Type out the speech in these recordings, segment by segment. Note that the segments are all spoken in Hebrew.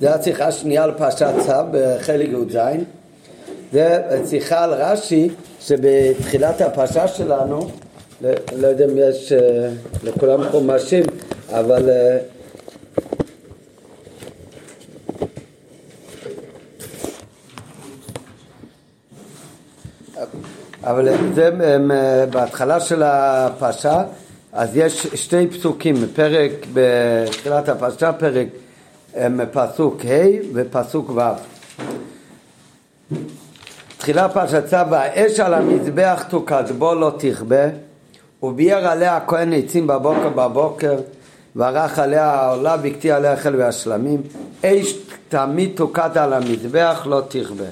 זה השיחה השנייה על פרשת צו בחלק י"ז. זה שיחה על רש"י שבתחילת הפרשה שלנו, לא, לא יודע אם יש אה, לכולם חומשים, אבל אה, אבל זה אה, בהתחלה של הפרשה, אז יש שתי פסוקים, פרק בתחילת הפרשה, פרק פסוק ה' ופסוק ו'. תחילה פרשת צו, והאש על המזבח תוקד בו לא תכבה, וביער עליה הכהן עצים בבוקר בבוקר, וערך עליה העולה והקטיא עליה החל והשלמים, אש תמיד תוקד על המזבח לא תכבה.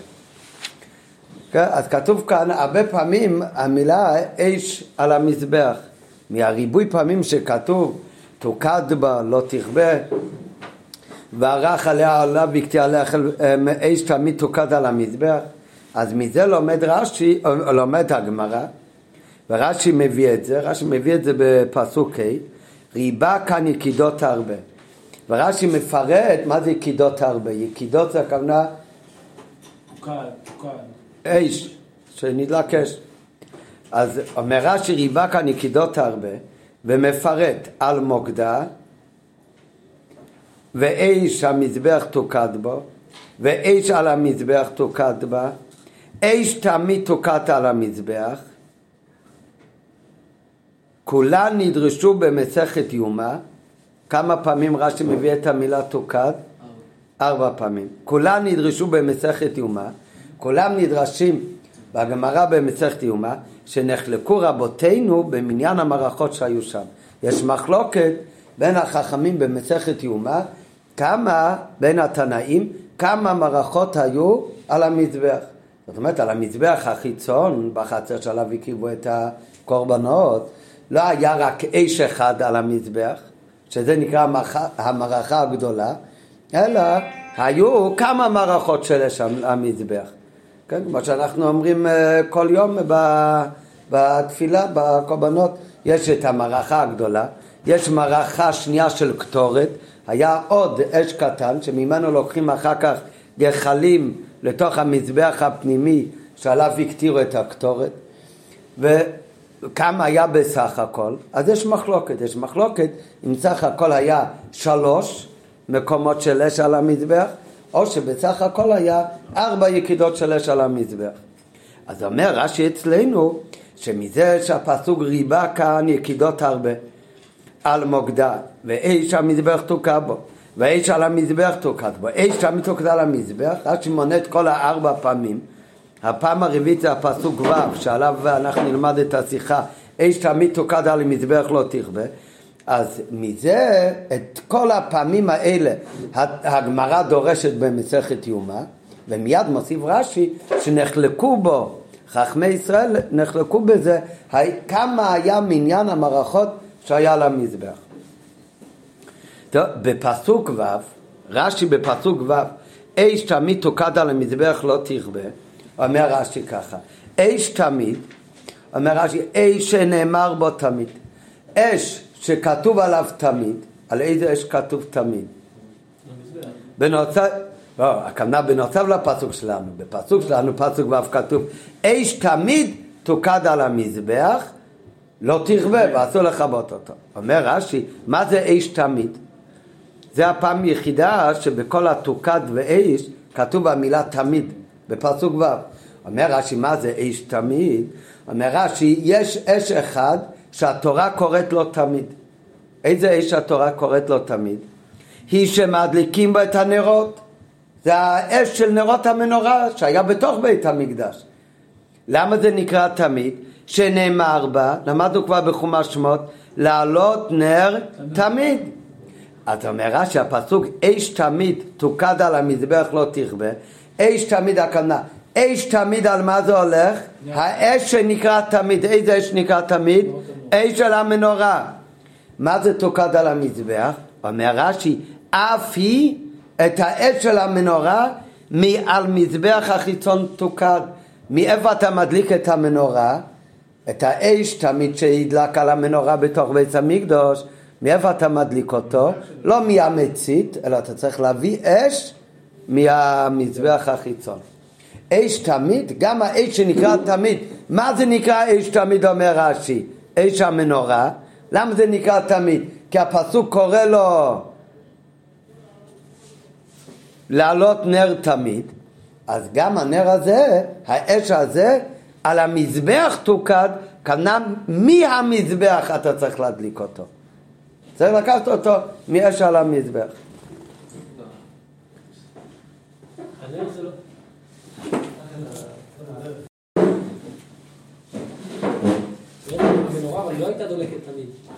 כן? אז כתוב כאן הרבה פעמים המילה אש על המזבח. מהריבוי פעמים שכתוב תוקד בה לא תכבה וערך עליה עולה והקטיא עליה אש תמיד תוקד על המזבח. אז מזה לומד רש"י, לומד הגמרא ורש"י מביא את זה, רש"י מביא את זה בפסוק ה' ריבה כאן יקידות הרבה ורש"י מפרט מה זה יקידות הרבה, יקידות זה הכוונה אש שנדלק אש אז אומר רש"י ריבה כאן יקידות הרבה ומפרט על מוקדה ואש המזבח תוקד בו ואש על המזבח תוקד בה אש תמיד תוקד על המזבח כולן נדרשו במסכת יומא כמה פעמים רש"י מביא את המילה תוקד? ארבע פעמים. כולן נדרשו במסכת יומא כולם נדרשים בגמרא במסכת יומא שנחלקו רבותינו במניין המערכות שהיו שם. יש מחלוקת בין החכמים במסכת יומא כמה, בין התנאים, כמה מערכות היו על המזבח. זאת אומרת, על המזבח החיצון, בחצר שעליו הקריבו את הקורבנות, לא היה רק אש אחד על המזבח, שזה נקרא המערכה הגדולה, אלא היו כמה מערכות של אש על המזבח. כן, כמו שאנחנו אומרים אה, כל יום בתפילה, בקורבנות, יש את המערכה הגדולה, יש מערכה שנייה של קטורת, היה עוד אש קטן שממנו לוקחים אחר כך גחלים לתוך המזבח הפנימי שעליו הקטירו את הקטורת. וכמה היה בסך הכל, אז יש מחלוקת, יש מחלוקת אם סך הכל היה שלוש מקומות של אש על המזבח או שבסך הכל היה ארבע יקידות של אש על המזבח. אז אומר רש"י אצלנו שמזה שהפסוק ריבה כאן יקידות הרבה על מוקדה ואש המזבח תוקע בו ואש על המזבח תוקד בו. אש תמיד תוקד על המזבח רש"י מונה את כל הארבע פעמים. הפעם הרביעית זה הפסוק ו' שעליו אנחנו נלמד את השיחה אש תמיד תוקד על המזבח לא תכבה אז מזה, את כל הפעמים האלה הגמרא דורשת במסכת יומא, ומיד מוסיף רש"י שנחלקו בו, חכמי ישראל נחלקו בזה, כמה היה מניין המערכות שהיה למזבח. טוב, בפסוק ו', רש"י בפסוק ו', אש תמיד תוקד על המזבח לא תכבה, אומר רש"י ככה, אש תמיד, אומר רש"י, אש שנאמר בו תמיד, אש שכתוב עליו תמיד, על איזה אש כתוב תמיד? בנוסף, לא, הכוונה בנוסף לפסוק שלנו, בפסוק שלנו פסוק ו' כתוב אש תמיד תוקד על המזבח לא תכבה ואסור לכבות אותו. אומר רש"י, מה זה אש תמיד? זה הפעם היחידה שבכל התוקד ואש כתוב המילה תמיד בפסוק ו'. אומר רש"י, מה זה אש תמיד? אומר רש"י, יש אש אחד שהתורה קוראת לו תמיד. איזה אש התורה קוראת לו תמיד? היא שמדליקים בה את הנרות. זה האש של נרות המנורה שהיה בתוך בית המקדש. למה זה נקרא תמיד? שנאמר בה, למדנו כבר בחומש שמות, לעלות נר תמיד. אז אומר רש"י, הפסוק אש תמיד תוקד על המזבח לא תכבה, אש תמיד הכוונה, אש תמיד על מה זה הולך? האש שנקרא תמיד, איזה אש נקרא תמיד? אש של המנורה. מה זה תוקד על המזבח? אומר רש"י, אף היא את האש של המנורה מעל מזבח החיצון תוקד. מאיפה אתה מדליק את המנורה? את האש תמיד שהדלק על המנורה בתוך בית המקדוש, מאיפה אתה מדליק אותו? לא מהמצית, אלא אתה צריך להביא אש מהמזבח החיצון. אש תמיד, גם האש שנקרא תמיד, מה זה נקרא אש תמיד אומר רש"י? אש המנורה, למה זה נקרא תמיד? כי הפסוק קורא לו לעלות נר תמיד, אז גם הנר הזה, האש הזה, על המזבח תוקד, כנ"ל מהמזבח אתה צריך להדליק אותו. צריך לקחת אותו מאש על המזבח.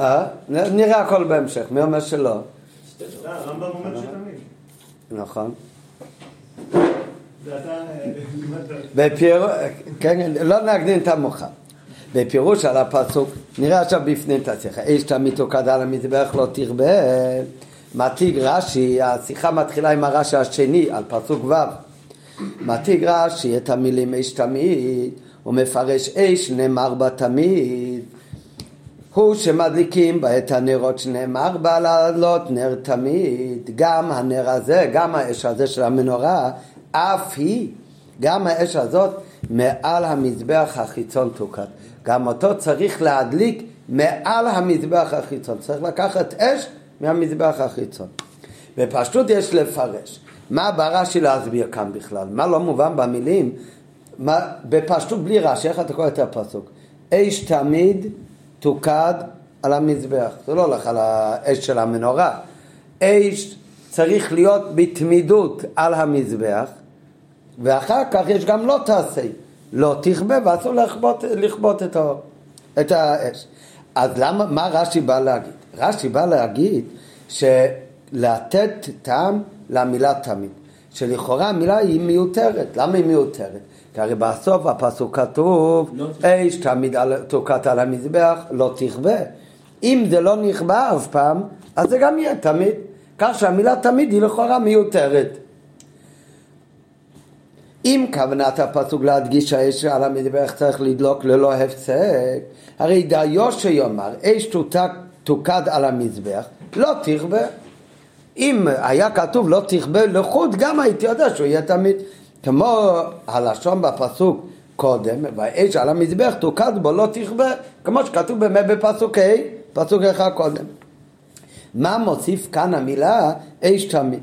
אה? נראה הכל בהמשך, מי אומר שלא? הרמב"ם אומר שתמיד. נכון. בפירוש, כן, לא נקדים את המוחד. בפירוש על הפסוק, נראה עכשיו בפנים את השיחה, איש תמיד תוקד על המזבח לא תרבה, מתיג רש"י, השיחה מתחילה עם הרש"י השני על פסוק ו', מתיג רש"י את המילים איש תמיד, הוא מפרש איש נאמר בה תמיד, הוא שמדליקים בה את הנרות שנאמר בה לעלות נר תמיד, גם הנר הזה, גם האש הזה של המנורה, אף היא, גם האש הזאת, מעל המזבח החיצון תוקד. גם אותו צריך להדליק מעל המזבח החיצון. צריך לקחת אש מהמזבח החיצון. בפשטות יש לפרש. מה ברש"י להסביר כאן בכלל? מה לא מובן במילים? מה, בפשטות בלי רש"י, איך אתה קורא את הפסוק? אש תמיד תוקד על המזבח. זה לא הולך על האש של המנורה. אש צריך להיות בתמידות על המזבח, ואחר כך יש גם לא תעשה. לא תכבה ואסור לכבות, לכבות את, ה, את האש. אז למה, מה רש"י בא להגיד? רש"י בא להגיד שלתת טעם למילה תמיד. שלכאורה המילה היא מיותרת. למה היא מיותרת? כי הרי בסוף הפסוק כתוב, לא אש תמיד תוקעת על המזבח, לא תכבה. אם זה לא נכבה אף פעם, אז זה גם יהיה תמיד. כך שהמילה תמיד היא לכאורה מיותרת. אם כוונת הפסוק להדגיש האש על המזבח צריך לדלוק ללא הפסק, הרי דיו שיאמר אש תוקד על המזבח, לא תכבה. אם היה כתוב לא תכבה לחוד, גם הייתי יודע שהוא יהיה תמיד. כמו הלשון בפסוק קודם, והאש על המזבח תוקד בו לא תכבה, כמו שכתוב באמת בפסוק ה', פסוק אחד קודם. מה מוסיף כאן המילה אש תמיד?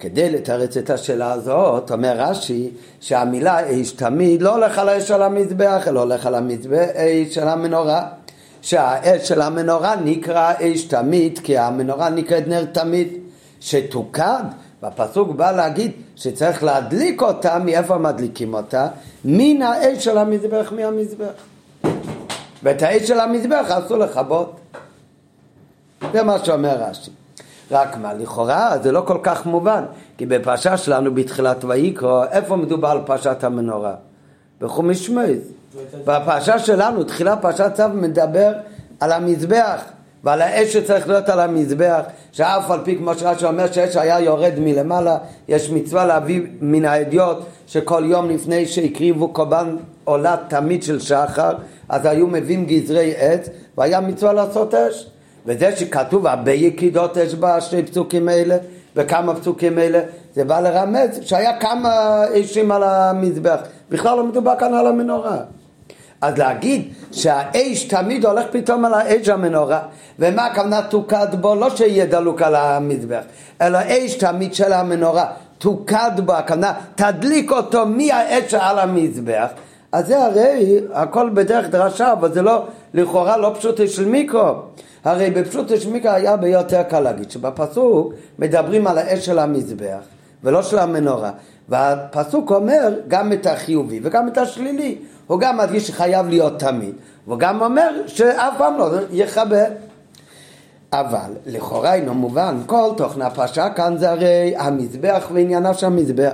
כדי לתרץ את השאלה הזאת, אומר רש"י שהמילה אש תמיד לא הולך על האש של המזבח, אלא הולך על המזבח אש של המנורה. שהאש של המנורה נקרא אש תמיד, כי המנורה נקראת נר תמיד, שתוקד, והפסוק בא להגיד שצריך להדליק אותה, מאיפה מדליקים אותה? מן האש של המזבח מהמזבח. ואת האש של המזבח אסור לכבות. זה מה שאומר רש"י. רק מה, לכאורה זה לא כל כך מובן, כי בפרשה שלנו בתחילת ויקרו, איפה מדובר על פרשת המנורה? בחומש שמייז. בפרשה שלנו, תחילת פרשת צו מדבר על המזבח ועל האש שצריך להיות על המזבח, שאף על פי כמו שרש"י אומר שאש היה יורד מלמעלה, יש מצווה להביא מן האדיוט שכל יום לפני שהקריבו קורבן עולה תמיד של שחר, אז היו מביאים גזרי עץ והיה מצווה לעשות אש. וזה שכתוב הרבה יקידות יש בשני פסוקים האלה וכמה פסוקים האלה זה בא לרמז שהיה כמה אישים על המזבח. בכלל לא מדובר כאן על המנורה. אז להגיד שהאש תמיד הולך פתאום על האש המנורה ומה הכוונה? תוקד בו לא שיהיה דלוק על המזבח אלא אש תמיד של המנורה תוקד בו הכוונה תדליק אותו מהאש על המזבח אז זה הרי הכל בדרך דרשה אבל זה לא לכאורה לא פשוט של מיקרו הרי בפשוט השמיקה היה ביותר קל להגיד שבפסוק מדברים על האש של המזבח ולא של המנורה. והפסוק אומר גם את החיובי וגם את השלילי. הוא גם מדגיש שחייב להיות תמיד הוא גם אומר שאף פעם לא יכבה. אבל לכאורה אינו מובן כל תוכן הפרשה כאן זה הרי המזבח וענייניו של המזבח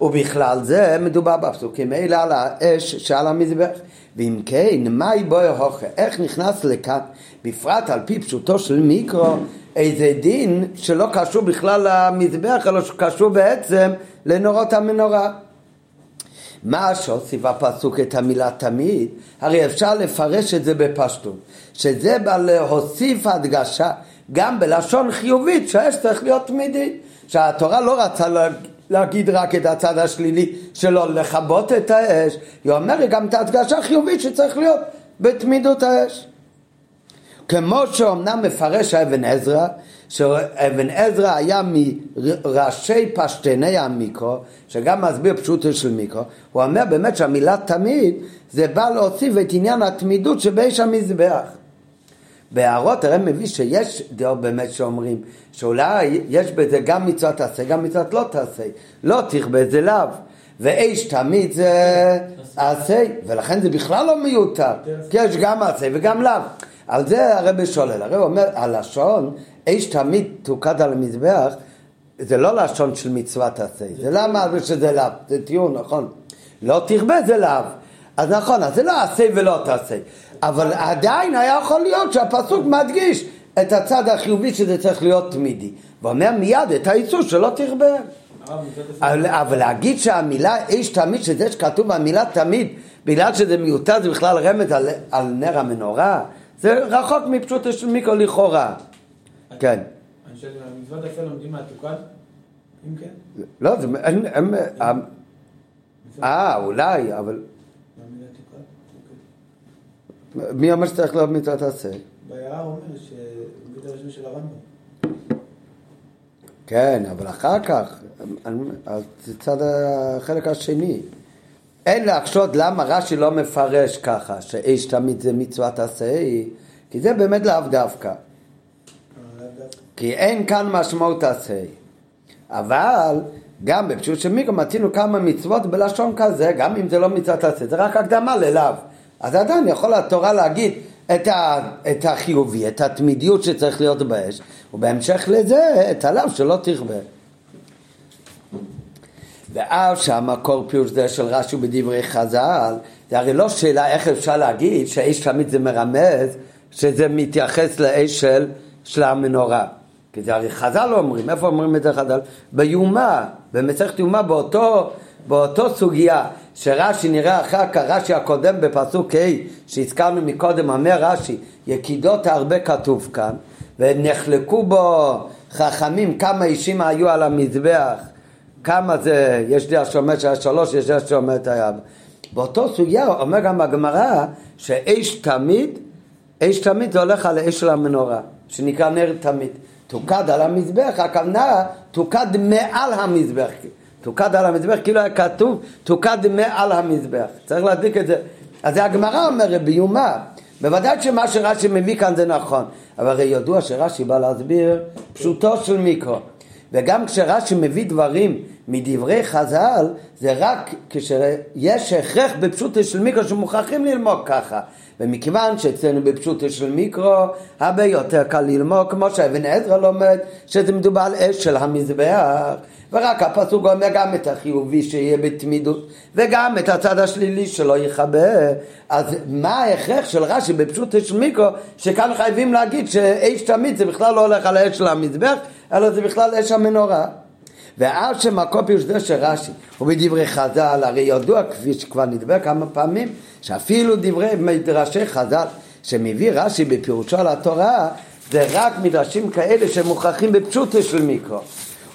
ובכלל זה מדובר בפסוקים האלה על האש שעל המזבח ואם כן, מהי בואי הוכה? איך נכנס לכאן, בפרט על פי פשוטו של מיקרו, איזה דין שלא קשור בכלל למזבח, אלא שקשור בעצם לנורות המנורה. מה שהוסיף הפסוק את המילה תמיד, הרי אפשר לפרש את זה בפשטות, שזה בא להוסיף הדגשה גם בלשון חיובית שהאש צריך להיות תמידי. שהתורה לא רצה להגיד רק את הצד השלילי שלו, לכבות את האש, היא אומרת גם את ההדגשה החיובית שצריך להיות בתמידות האש. כמו שאומנם מפרש האבן עזרא, שאבן עזרא היה מראשי פשטני המיקרו, שגם מסביר פשוטו של מיקרו, הוא אומר באמת שהמילה תמיד זה בא להוסיף את עניין התמידות שבאש המזבח. בהערות הרי מביא שיש דעות באמת שאומרים שאולי יש בזה גם מצוות תעשה, גם מצוות לא תעשה. לא תכבה זה לאו. ואש תמיד זה עשה, ולכן זה בכלל לא מיותר, כי יש גם עשה וגם לאו. על זה הרבי שולל, הוא אומר, הלשון, אש תמיד תוקד על המזבח, זה לא לשון של מצוות עשה, זה למה שזה לאו, זה טיעון, נכון. לא תכבה זה לאו. אז נכון, אז זה לא עשה ולא תעשה. אבל עדיין היה יכול להיות שהפסוק מדגיש את הצד החיובי שזה צריך להיות תמידי. ואומר מיד את האיסור שלא תכבה. אבל, אבל להגיד שהמילה איש תמיד, שזה שכתוב במילה תמיד, בגלל שזה מיותר זה בכלל רמז על, על נר המנורה, זה רחוק מפשוט מיקרו לכאורה. כן. אני שואל, המצוות היפה לומדים מהתוקד? אם כן? לא, זה... אה, אולי, אבל... מי אומר שצריך להיות מצוות עשה? בהערה אומר שבית הראשון של הרמב"ם. כן, אבל אחר כך, זה צד החלק השני. אין להחשוד למה רש"י לא מפרש ככה, שאיש תמיד זה מצוות עשה, כי זה באמת לאו דווקא. כי אין כאן משמעות עשה. אבל גם בפשוט של מיקרו מצינו כמה מצוות בלשון כזה, גם אם זה לא מצוות עשה, זה רק הקדמה ללאו. אז עדיין יכול התורה להגיד את, ה, את החיובי, את התמידיות שצריך להיות באש, ובהמשך לזה את הלאו שלא תכבה. ואף שהמקור פירוש זה של רש"י בדברי חז"ל, זה הרי לא שאלה איך אפשר להגיד שהאש תמיד זה מרמז שזה מתייחס לאש של, של המנורה. כי זה הרי חז"ל אומרים, איפה אומרים את זה חז"ל? ביומה, במסכת יומה באותו, באותו סוגיה שרש"י נראה אחר כך, רש"י הקודם בפסוק ה' שהזכרנו מקודם, אומר רש"י, יקידות הרבה כתוב כאן, ונחלקו בו חכמים כמה אישים היו על המזבח, כמה זה, יש דעה שאומרת שהיה שלוש, יש דעה שאומרת היה... באותו סוגיה אומר גם הגמרא שאש תמיד, אש תמיד זה הולך על האש של המנורה, שנקרא נר תמיד. תוקד על המזבח, הכוונה תוקד מעל המזבח. תוקד על המזבח, כאילו היה כתוב, תוקד מעל המזבח. צריך להדליק את זה. אז זה הגמרא אומרת ביומה. בוודאי שמה שרש"י מביא כאן זה נכון, אבל הרי ידוע שרש"י בא להסביר פשוטו של מיקרו. וגם כשרש"י מביא דברים מדברי חז"ל, זה רק כשיש הכרח בפשוטו של מיקרו שמוכרחים ללמוד ככה. ומכיוון שאצלנו בפשוטו של מיקרו, הרבה יותר קל ללמוד, כמו שאבן עזרא לומד, שזה מדובר על אש של המזבח. ורק הפסוק אומר גם את החיובי שיהיה בתמידות וגם את הצד השלילי שלא יכבה. אז מה ההכרח של רש"י? בפשוט של מיקרו שכאן חייבים להגיד שאש תמיד זה בכלל לא הולך על האש של המזבח אלא זה בכלל אש המנורה. ואף שמקום פירוש זה של רש"י ובדברי חז"ל הרי ידוע כפי שכבר נדבר כמה פעמים שאפילו דברי מדרשי חז"ל שמביא רש"י בפירושו על התורה זה רק מדרשים כאלה שמוכרחים בפשוטו של מיקרו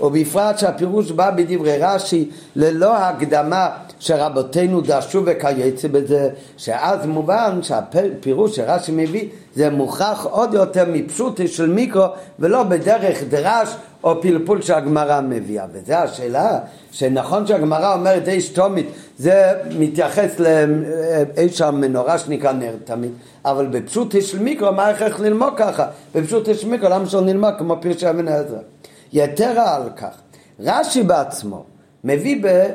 ובפרט שהפירוש בא בדברי רש"י ללא הקדמה שרבותינו דרשו וכייצא בזה, שאז מובן שהפירוש שרש"י מביא זה מוכח עוד יותר מפשוטי של מיקרו ולא בדרך דרש או פלפול שהגמרא מביאה. וזו השאלה, שנכון שהגמרא אומרת אש תומית, זה מתייחס לאש המנורה שנקרא נר תמיד, אבל בפשוטי של מיקרו מה איך ללמוד ככה? בפשוטי של מיקרו למה שלא נלמד כמו פרשי אבן עזרא? יתרה על כך, רש"י בעצמו מביא ב...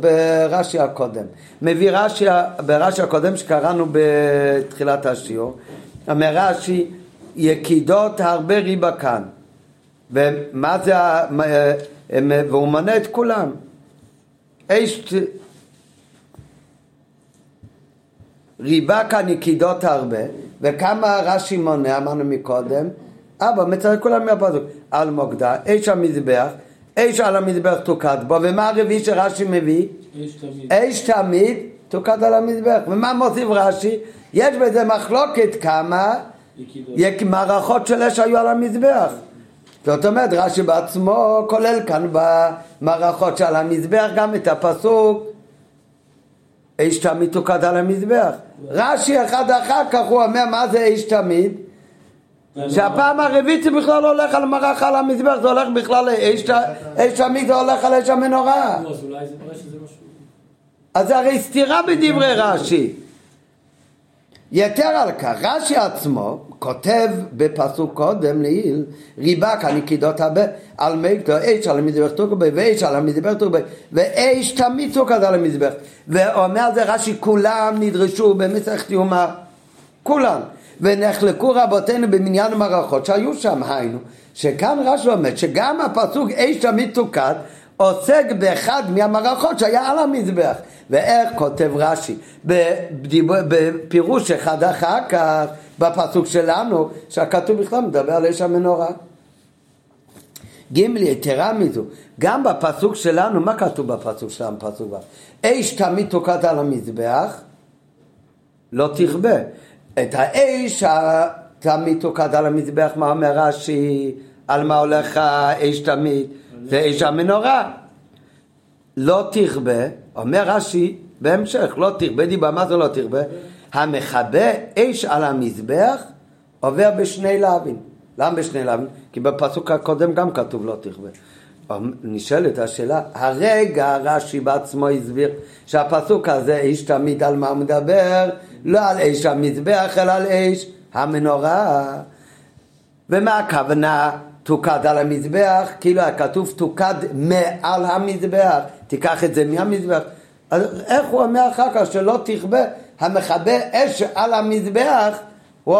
ברש"י הקודם. מביא רש"י, ברש"י הקודם שקראנו בתחילת השיעור, אומר רש"י, יקידות הרבה ריבה כאן. ומה זה, והוא מנה את כולם. אש, ריבה כאן יקידות הרבה, וכמה רש"י מונה, אמרנו מקודם, אבא מצטט כולם מהפסוק, על מוקדה, אש המזבח, אש על המזבח תוקד בו, ומה הרביעי שרש"י מביא? אש תמיד. אש תמיד תוקד על המזבח. ומה מוסיף רש"י? יש בזה מחלוקת כמה. מערכות של אש היו על המזבח. זאת אומרת, רש"י בעצמו כולל כאן במערכות של המזבח גם את הפסוק אש תמיד תוקד על המזבח. רש"י אחד אחר כך הוא אומר מה זה אש תמיד? שהפעם הרביעית זה בכלל לא הולך על מערכה על המזבח, זה הולך בכלל לאש תמיד זה הולך על אש המנורה. לא, אז זה הרי סתירה בדברי רש"י. יתר על כך, רש"י עצמו כותב בפסוק קודם לעיל, ריבק הנקידות הבא, על מיגדו אש על המזבח תוקבי ואש על המזבח תוקבי ואש תמיד תוקד על המזבח. ואומר זה רש"י, כולם נדרשו במסכת יומא, כולם. ונחלקו רבותינו במניין המערכות שהיו שם, היינו, שכאן רש"י אומר שגם הפסוק אש תוקד עוסק באחד מהמערכות שהיה על המזבח. ואיך כותב רש"י? בפירוש אחד אחר כך, בפסוק שלנו, שהכתוב בכלל מדבר על אש המנורה. ג' יתרה מזו, גם בפסוק שלנו, מה כתוב בפסוק שלנו, פסוק ו'? אש תמיד תוקד על המזבח, לא תכבה. את האש תמיד תוקד על המזבח, מה אומר רש"י? על מה הולך האש תמיד? זה אש המנורה. לא תכבה, אומר רש"י בהמשך, לא תכבה דיבה, מה זה לא תכבה? המכבה אש על המזבח עובר בשני להבים. למה בשני להבים? כי בפסוק הקודם גם כתוב לא תכבה. נשאלת השאלה, הרגע רש"י בעצמו הסביר שהפסוק הזה, איש תמיד על מה מדבר, לא על אש המזבח, אלא על אש המנורה. ומה הכוונה תוקד על המזבח? כאילו היה כתוב תוקד מעל המזבח, תיקח את זה מהמזבח. אז איך הוא אומר אחר כך שלא תכבה המכבה אש על המזבח הוא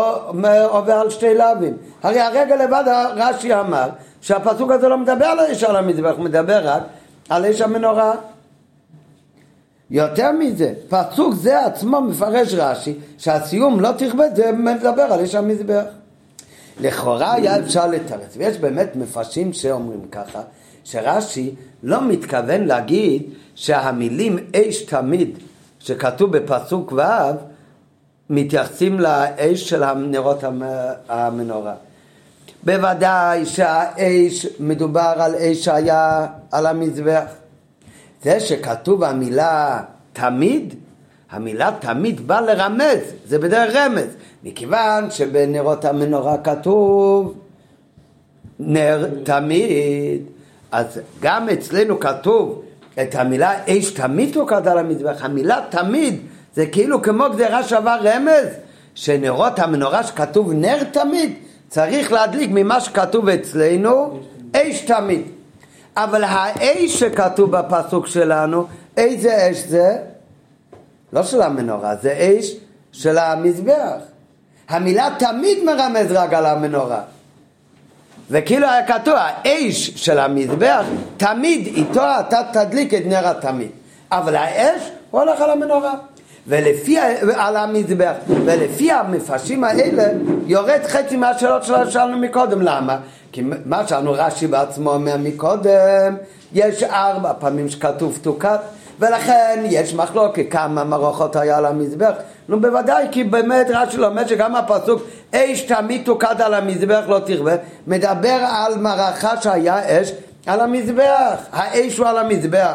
עובר על שתי לאווים. הרי הרגע לבד רש"י אמר שהפסוק הזה לא מדבר על אש על המזבח, הוא מדבר רק על אש המנורה. יותר מזה, פסוק זה עצמו מפרש רש"י שהסיום לא תכבה זה מדבר על אש המזבח. לכאורה היה אפשר לתרץ, ויש באמת מפרשים שאומרים ככה, שרש"י לא מתכוון להגיד שהמילים אש תמיד שכתוב בפסוק ו' מתייחסים לאש של נרות המנורה. בוודאי שהאש מדובר על אש שהיה על המזבח. זה שכתוב המילה תמיד, המילה תמיד באה לרמז, זה בדרך רמז, מכיוון שבנרות המנורה כתוב נר תמיד, אז גם אצלנו כתוב את המילה אש תמיד תוקד על המזבח, המילה תמיד זה כאילו כמו גזירה שווה רמז, שנרות המנורה שכתוב נר תמיד, צריך להדליק ממה שכתוב אצלנו אש תמיד. אבל האש שכתוב בפסוק שלנו, איזה אש זה? לא של המנורה, זה אש של המזבח. המילה תמיד מרמז רק על המנורה. וכאילו היה כתוב, האש של המזבח, תמיד איתו אתה תדליק את נר התמיד. אבל האש הוא הולך על המנורה. ולפי, על המזבח, ולפי המפרשים האלה יורד חצי מהשאלות שלנו שאלנו מקודם, למה? כי מה שאלנו רש"י בעצמו אומר מקודם, יש ארבע פעמים שכתוב תוקת, ולכן יש מחלוקת כמה מערכות היה על המזבח. נו בוודאי, כי באמת רש"י לומד שגם הפסוק אש תמיד תוקד על המזבח לא תרבה, מדבר על מערכה שהיה אש על המזבח, האש הוא על המזבח.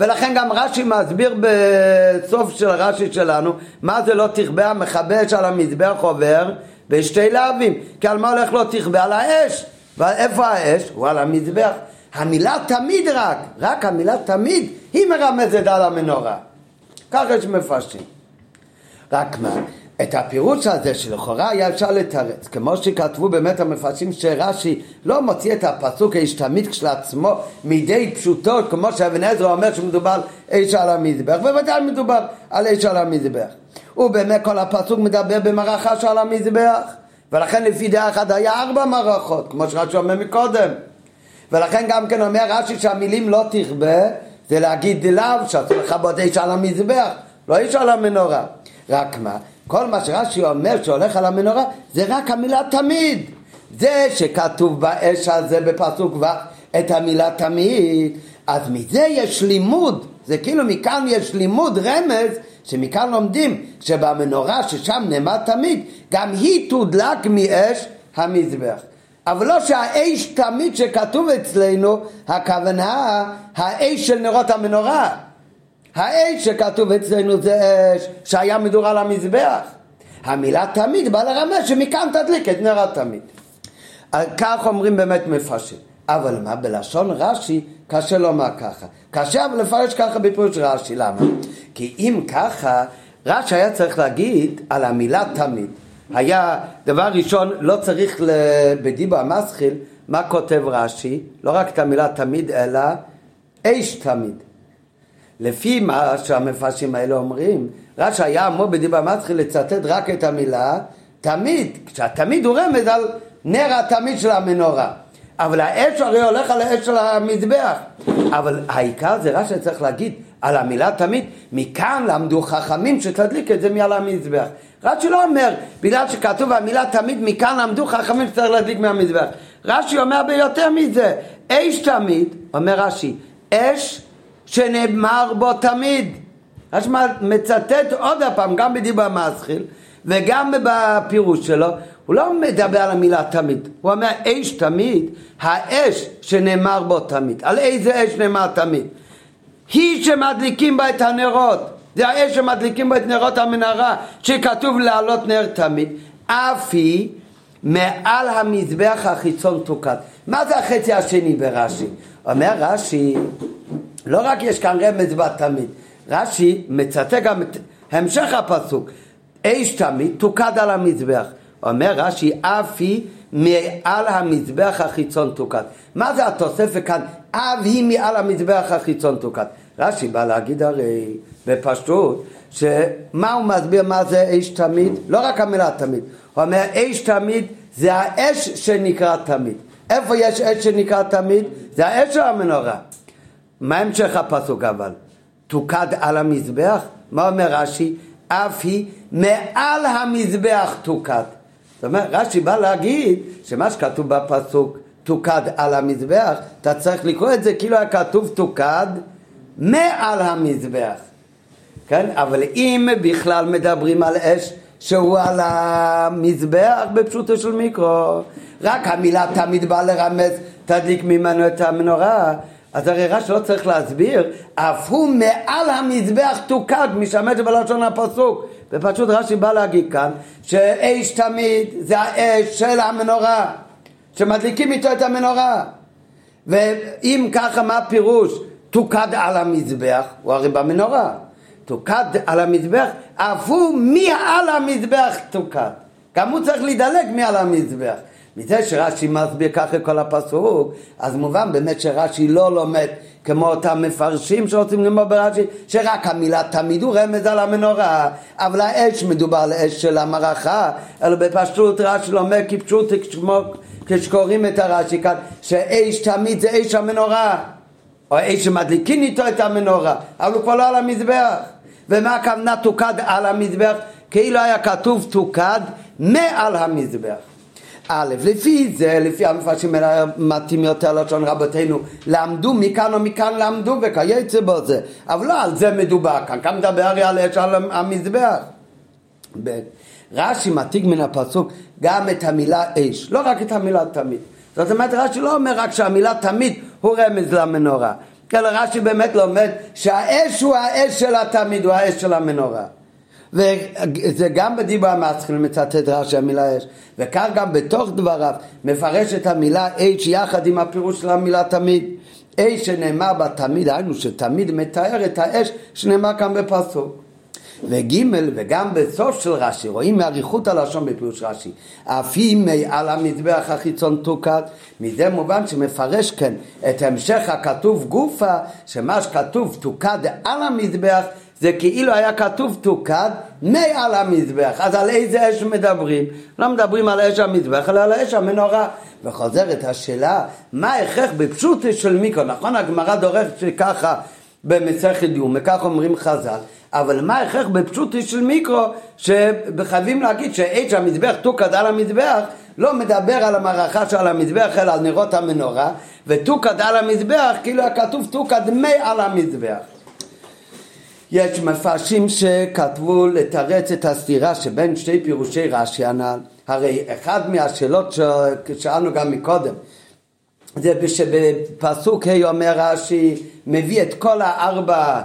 ולכן גם רש"י מסביר בסוף של רש"י שלנו מה זה לא תכבה המכבה אש על המזבח עובר בשתי להבים? כי על מה הולך לא תכבה? על האש. ואיפה האש? הוא על המזבח. המילה תמיד רק, רק המילה תמיד היא מרמזת על המנורה. ככה יש מפרשים. רק מה, את הפירוש הזה שלכאורה היה אפשר לתרץ, כמו שכתבו באמת המפרשים שרש"י לא מוציא את הפסוק האיש תמיד כשלעצמו מידי פשוטו, כמו שאבן עזרא אומר שמדובר איש על המזבח, בוודאי מדובר על איש על המזבח. ובאמת כל הפסוק מדבר במערכה שעל המזבח, ולכן לפי דעה אחת היה ארבע מערכות, כמו שרש"י אומר מקודם. ולכן גם כן אומר רש"י שהמילים לא תכבה, זה להגיד לאו, שאסור לכבות איש על המזבח, לא איש על המנורה. רק מה? כל מה שרש"י אומר שהולך על המנורה זה רק המילה תמיד. זה שכתוב באש הזה בפסוק ו' את המילה תמיד, אז מזה יש לימוד, זה כאילו מכאן יש לימוד רמז שמכאן לומדים שבמנורה ששם נאמר תמיד, גם היא תודלק מאש המזבח. אבל לא שהאש תמיד שכתוב אצלנו, הכוונה האש של נרות המנורה. האש שכתוב אצלנו זה אש שהיה מדור על המזבח. המילה תמיד באה לרמז שמכאן תדליק את נר התמיד. כך אומרים באמת מפרשים. אבל מה, בלשון רש"י קשה לומר ככה. קשה אבל לפרש ככה בפירוש רש"י, למה? כי אם ככה, רש"י היה צריך להגיד על המילה תמיד. היה, דבר ראשון, לא צריך בדיבו המסחיל, מה כותב רש"י? לא רק את המילה תמיד, אלא אש תמיד. לפי מה שהמפרשים האלה אומרים, רש"י היה אמור בדיבו המסחיל לצטט רק את המילה תמיד, כשהתמיד הוא רמז על נר התמיד של המנורה. אבל האש הרי הולך על האש של המזבח. אבל העיקר זה רש"י צריך להגיד על המילה תמיד, מכאן למדו חכמים שתדליק את זה מעל המזבח. רש"י לא אומר, בגלל שכתוב המילה תמיד, מכאן למדו חכמים שצריך להדליק מהמזבח. רש"י אומר ביותר מזה, אש תמיד, אומר רש"י, אש שנאמר בו תמיד. רש"י מצטט עוד פעם, גם בדיבר מסחיל וגם בפירוש שלו, הוא לא מדבר על המילה תמיד, הוא אומר אש תמיד, האש שנאמר בו תמיד. על איזה אש נאמר תמיד? היא שמדליקים בה את הנרות, זה האש שמדליקים בה את נרות המנהרה, שכתוב לעלות נר תמיד, אף היא מעל המזבח החיצון תוקד. מה זה החצי השני ברש"י? אומר רש"י, לא רק יש כאן רמז בתמיד, רש"י מצטט גם את המשך הפסוק, אש תמיד תוקד על המזבח. אומר רש"י, אף היא מעל המזבח החיצון תוקד. מה זה התוספת כאן? אף היא מעל המזבח החיצון תוקד. רש"י בא להגיד הרי בפשטות, שמה הוא מסביר מה זה אש תמיד? לא רק המילה תמיד. הוא אומר אש תמיד זה האש שנקרא תמיד. איפה יש אש שנקרא תמיד? זה האש של המנורה. מה המשך הפסוק אבל? תוקד על המזבח? מה אומר רש"י? אף היא מעל המזבח תוקד. זאת אומרת, רש"י בא להגיד שמה שכתוב בפסוק תוקד על המזבח, אתה צריך לקרוא את זה כאילו היה כתוב תוקד מעל המזבח. כן? אבל אם בכלל מדברים על אש שהוא על המזבח בפשוטו של מיקרו, רק המילה תמיד באה לרמז תדליק ממנו את המנורה, אז הרי רש"י לא צריך להסביר, אף הוא מעל המזבח תוקד, משמש בלשון הפסוק. ופשוט רש"י בא להגיד כאן, שאש תמיד זה האש של המנורה, שמדליקים איתו את המנורה. ואם ככה, מה הפירוש? תוקד על המזבח, הוא הרי במנורה. תוקד על המזבח, אף הוא מעל המזבח תוקד. גם הוא צריך להידלק מעל המזבח. מזה שרש"י מסביר ככה כל הפסוק, אז מובן באמת שרש"י לא לומד כמו אותם מפרשים שרוצים ללמוד ברש"י, שרק המילה תמיד הוא רמז על המנורה, אבל האש מדובר על אש של המערכה, אלא בפשטות רש"י לומד כפשוט כשקוראים את הרש"י כאן, שאש תמיד זה אש המנורה, או אש שמדליקין איתו את המנורה, אבל הוא כבר לא על המזבח. ומה הכוונה תוקד על המזבח? כאילו היה כתוב תוקד מעל המזבח. א', לפי זה, לפי המפרשים מתאים יותר לשון רבותינו, למדו מכאן או מכאן למדו וכייצא בו זה, אבל לא על זה מדובר כאן, כאן מדבר הרי על אש על המזבח. רש"י מציג מן הפסוק גם את המילה אש, לא רק את המילה תמיד. זאת אומרת רש"י לא אומר רק שהמילה תמיד הוא רמז למנורה, אלא רש"י באמת לומד שהאש הוא האש של התמיד, הוא האש של המנורה. וזה גם בדיבור המסחיל מצטט רש"י המילה אש, וכך גם בתוך דבריו מפרש את המילה אש יחד עם הפירוש של המילה תמיד. אש שנאמר בה תמיד, היינו שתמיד מתאר את האש שנאמר כאן בפסוק. וגימל וגם בסוף של רש"י רואים מאריכות הלשון בפירוש רש"י אף היא מעל המזבח החיצון תוקד מזה מובן שמפרש כן את המשך הכתוב גופה שמה שכתוב תוקד על המזבח זה כאילו היה כתוב תוקד מעל המזבח. אז על איזה אש מדברים? לא מדברים על אש המזבח, אלא על אש המנורה. וחוזרת השאלה, מה ההכרח בפשוט של מיקרו? נכון, הגמרא דורכת שככה במסכת דיום, וכך אומרים חז"ל, אבל מה ההכרח בפשוט של מיקרו, שחייבים להגיד שאש המזבח תוקד על המזבח, לא מדבר על המערכה שעל המזבח, אלא על נרות המנורה, ותוקד על המזבח, כאילו היה כתוב תוקד מי על המזבח. יש מפרשים שכתבו לתרץ את הסתירה שבין שתי פירושי רש"י הנ"ל. הרי אחד מהשאלות ששאלנו גם מקודם, זה שבפסוק ה' אומר רש"י, מביא את כל הארבע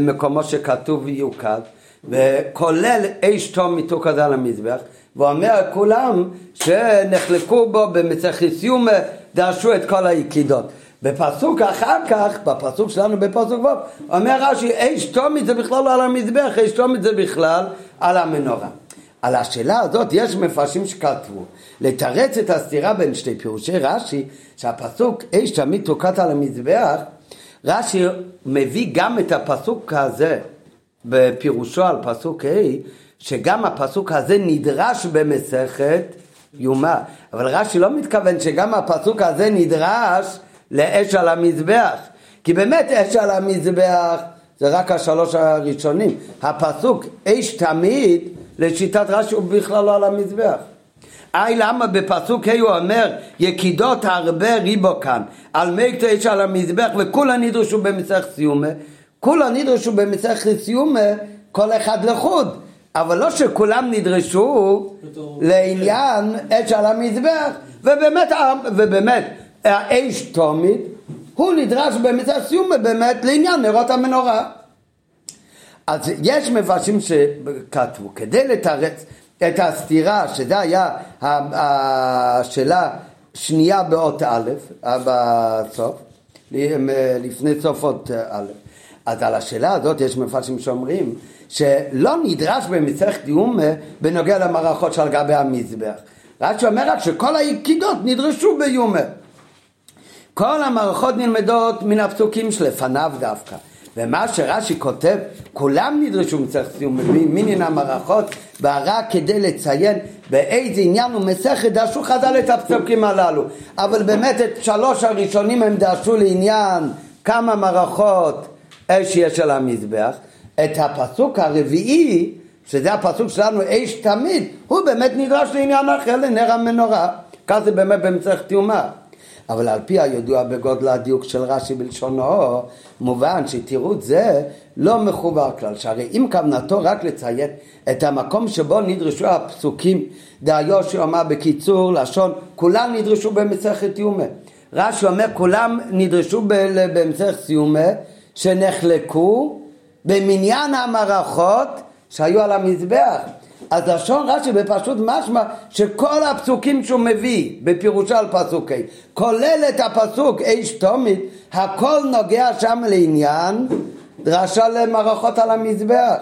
מקומות שכתוב יוקד, וכולל אש תום מתוקד על המזבח, ואומר כולם שנחלקו בו במצחיסיום דרשו את כל היקידות. בפסוק אחר כך, בפסוק שלנו בפסוק ו', אומר רש"י, אש תומית זה בכלל לא על המזבח, אש תומית זה בכלל על המנורה. על השאלה הזאת יש מפרשים שכתבו לתרץ את הסתירה בין שתי פירושי רש"י שהפסוק אש תמיד תוקעת על המזבח רש"י מביא גם את הפסוק הזה בפירושו על פסוק ה' שגם הפסוק הזה נדרש במסכת יומא אבל רש"י לא מתכוון שגם הפסוק הזה נדרש לאש על המזבח. כי באמת אש על המזבח זה רק השלוש הראשונים. הפסוק אש תמיד לשיטת רש"י הוא בכלל לא על המזבח. אי למה בפסוק ה' הוא אומר יקידות הרבה ריבו כאן על מי קטעי על המזבח וכולה נדרשו במצח סיומה. כולה נדרשו במצח סיומה כל אחד לחוד. אבל לא שכולם נדרשו לעניין אש על המזבח. ובאמת, ובאמת האש תומית הוא נדרש במצח סיומה באמת לעניין נרות המנורה אז יש מפרשים שכתבו, כדי לתרץ את הסתירה, שזה היה השאלה שנייה באות א', בסוף, לפני סוף אות א', אז על השאלה הזאת יש מפרשים שאומרים שלא נדרש במסכת דיום בנוגע למערכות שעל גבי המזבח. רק שאומר רק שכל היקידות נדרשו ביומה. כל המערכות נלמדות מן הפסוקים שלפניו דווקא. ומה שרש"י כותב, כולם נדרשו מצריך סיום מינין המערכות, ורק כדי לציין באיזה עניין ומסכת דרשו חז"ל את הפסוקים הללו. אבל באמת את שלוש הראשונים הם דרשו לעניין כמה מערכות אש יש על המזבח. את הפסוק הרביעי, שזה הפסוק שלנו אש תמיד, הוא באמת נדרש לעניין אחר לנר המנורה. כך זה באמת במצרך תיומה. אבל על פי הידוע בגודל הדיוק של רש"י בלשונו, מובן שתירוץ זה לא מחובר כלל, שהרי אם כוונתו רק לציין את המקום שבו נדרשו הפסוקים, דיו שאומר בקיצור לשון, כולם נדרשו במסכת יומה. רש"י אומר כולם נדרשו במסכת סיומה שנחלקו במניין המערכות שהיו על המזבח. אז לשון רש"י בפשוט משמע שכל הפסוקים שהוא מביא בפירושו על פסוק ה' כולל את הפסוק אש תומית הכל נוגע שם לעניין דרשה למערכות על המזבח.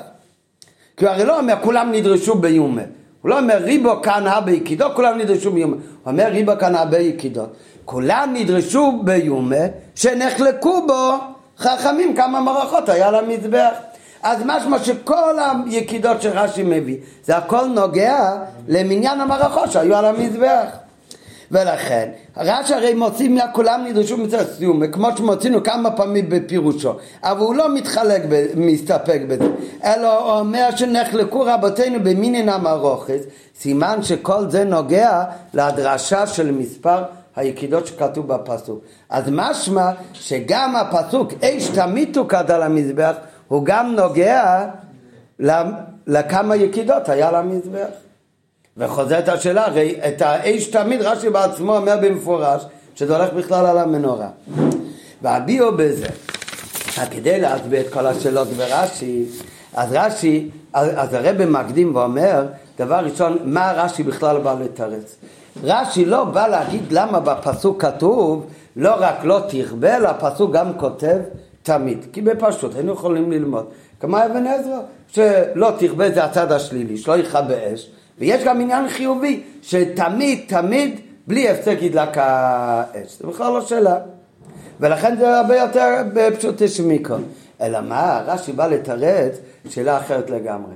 כי הוא הרי לא אומר כולם נדרשו ביומה הוא לא אומר ריבו כאן הבה יקידות כולם נדרשו ביומה הוא אומר ריבו כאן הבה יקידות כולם נדרשו ביומה שנחלקו בו חכמים כמה מערכות היה למזבח אז משמע שכל היקידות שרש"י מביא, זה הכל נוגע למניין המערכות שהיו על המזבח. ולכן, רש"י הרי מוציא מהכולם נדרשו מצד סיום, כמו שמוצאנו כמה פעמים בפירושו, אבל הוא לא מתחלק, ב, מסתפק בזה, אלא הוא אומר שנחלקו רבותינו במינין המרוכס, סימן שכל זה נוגע להדרשה של מספר היקידות שכתוב בפסוק. אז משמע שגם הפסוק אש תמיד תוקד על המזבח הוא גם נוגע לכמה יקידות היה למזבח. וחוזרת השאלה, הרי את האש תמיד רש"י בעצמו אומר במפורש שזה הולך בכלל על המנורה. והביאו בזה, כדי להסביר את כל השאלות ברש"י, אז רש"י, אז הרב מקדים ואומר, דבר ראשון, מה רש"י בכלל בא לתרץ? רש"י לא בא להגיד למה בפסוק כתוב לא רק לא תכבה, אלא הפסוק גם כותב תמיד, כי בפשוט היינו יכולים ללמוד. כמו אבן עזרא, שלא תכבה זה הצד השלילי, שלא יכבה אש, ויש גם עניין חיובי, שתמיד, תמיד, בלי הפסק ידלק האש. זה בכלל לא שאלה. ולכן זה הרבה יותר בפשוט שמיקרו. אלא מה, רש"י בא לתרץ שאלה אחרת לגמרי.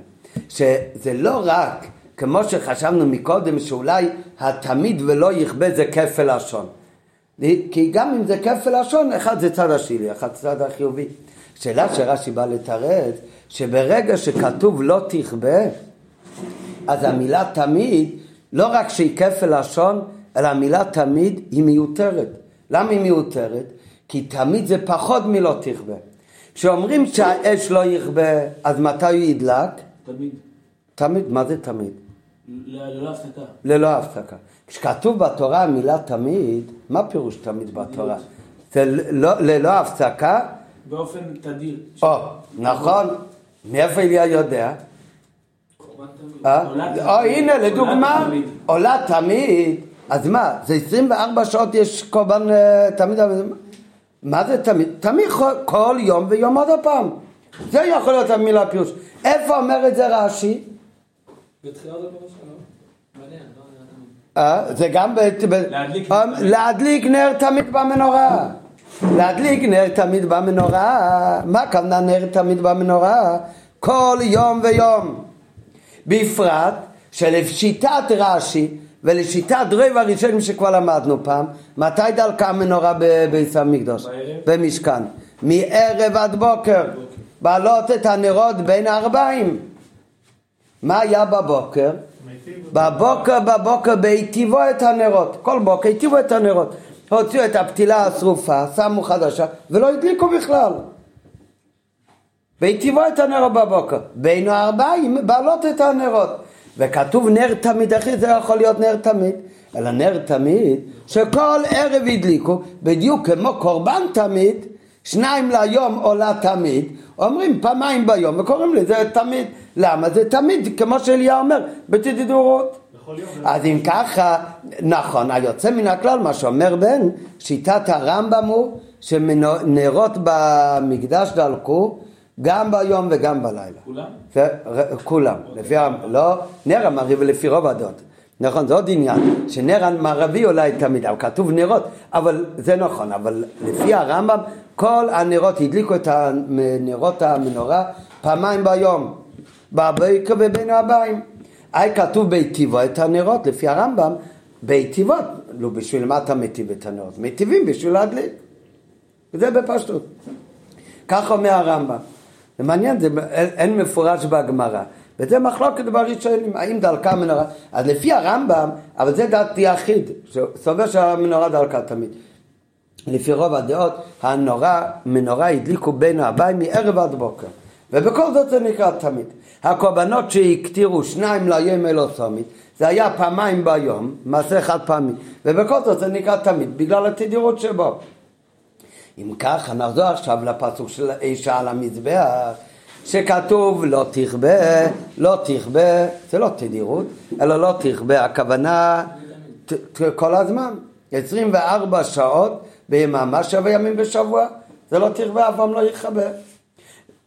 שזה לא רק, כמו שחשבנו מקודם, שאולי התמיד ולא יכבה זה כפל לשון. כי גם אם זה כפל לשון, אחד זה צד השלילי, אחד צד החיובי. שאלה שרש"י בא לתרץ, שברגע שכתוב לא תכבה, אז המילה תמיד, לא רק שהיא כפל לשון, אלא המילה תמיד היא מיותרת. למה היא מיותרת? כי תמיד זה פחות מלא תכבה. כשאומרים שהאש לא יכבה, אז מתי הוא ידלק? תמיד. תמיד, מה זה תמיד? ללא הפסקה. ללא הפסקה. כשכתוב בתורה המילה תמיד, מה פירוש תמיד בתורה? זה לא, ללא הפסקה? באופן תדיר. או, נכון. מאיפה אליה יודע? אה? או, הנה, לדוגמה, עולה תמיד. אז מה, זה 24 שעות יש קורבן אה, תמיד? מה זה תמיד? תמיד כל יום ויום עוד פעם. זה יכול להיות המילה פירוש. איפה אומר את זה רש"י? בתחילת הפרשה, לא? מעניין, אה, זה גם ב... להדליק. נר תמיד במנורה. להדליק נר תמיד במנורה. מה הכוונה נר תמיד במנורה? כל יום ויום. בפרט שלשיטת רש"י ולשיטת רוב הראשונים שכבר למדנו פעם, מתי דלקה המנורה בביס המקדוש? במשכן. מערב עד בוקר. בעלות את הנרות בין הארבעים. מה היה בבוקר? בבוקר בבוקר בהיטיבו את הנרות, כל בוקר היטיבו את הנרות, הוציאו את הפתילה השרופה, שמו חדשה ולא הדליקו בכלל. והיטיבו את הנרות בבוקר, בין הארבעים בעלות את הנרות. וכתוב נר תמיד, אחי זה יכול להיות נר תמיד, אלא נר תמיד שכל ערב הדליקו, בדיוק כמו קורבן תמיד, שניים ליום עולה תמיד, אומרים פעמיים ביום וקוראים לזה תמיד. למה? זה תמיד, כמו שאליה אומר, בתדידורות. אז אם ככה, נכון, היוצא מן הכלל, מה שאומר בן, שיטת הרמב"ם הוא שנרות במקדש דלקו גם ביום וגם בלילה. כולם? כולם, לפי, לא, נר המערבי לפי רוב הדעות. נכון, זה עוד עניין, שנר המערבי אולי תמיד, אבל כתוב נרות, אבל זה נכון, אבל לפי הרמב"ם, כל הנרות הדליקו את נרות המנורה פעמיים ביום, בבוקר ובין הבאים. היה כתוב בהיטיבו את הנרות, לפי הרמב"ם, בהיטיבות, לא בשביל מה אתה מיטיב את הנרות? מיטיבים בשביל להדליק. וזה בפשטות. כך אומר הרמב"ם. זה מעניין, זה אין מפורש בגמרא. וזה מחלוקת בראשונים, האם דלקה מנורה. אז לפי הרמב"ם, אבל זה דעת יחיד, סובר שהמנורה דלקה תמיד. לפי רוב הדעות, הנורה, מנורה הדליקו בין הבית מערב עד בוקר. ובכל זאת זה נקרא תמיד. הקורבנות שהקטירו שניים ליום אלו סומית, זה היה פעמיים ביום, מעשה חד פעמי, ובכל זאת זה נקרא תמיד, בגלל התדירות שבו. אם ככה נחזור עכשיו לפסוק של אישה על המזבח, שכתוב לא תכבה, לא תכבה, זה לא תדירות, אלא לא תכבה, הכוונה כל הזמן, 24 שעות ביממה, שבע ימים בשבוע, זה לא תכבה, אף פעם לא יכבה.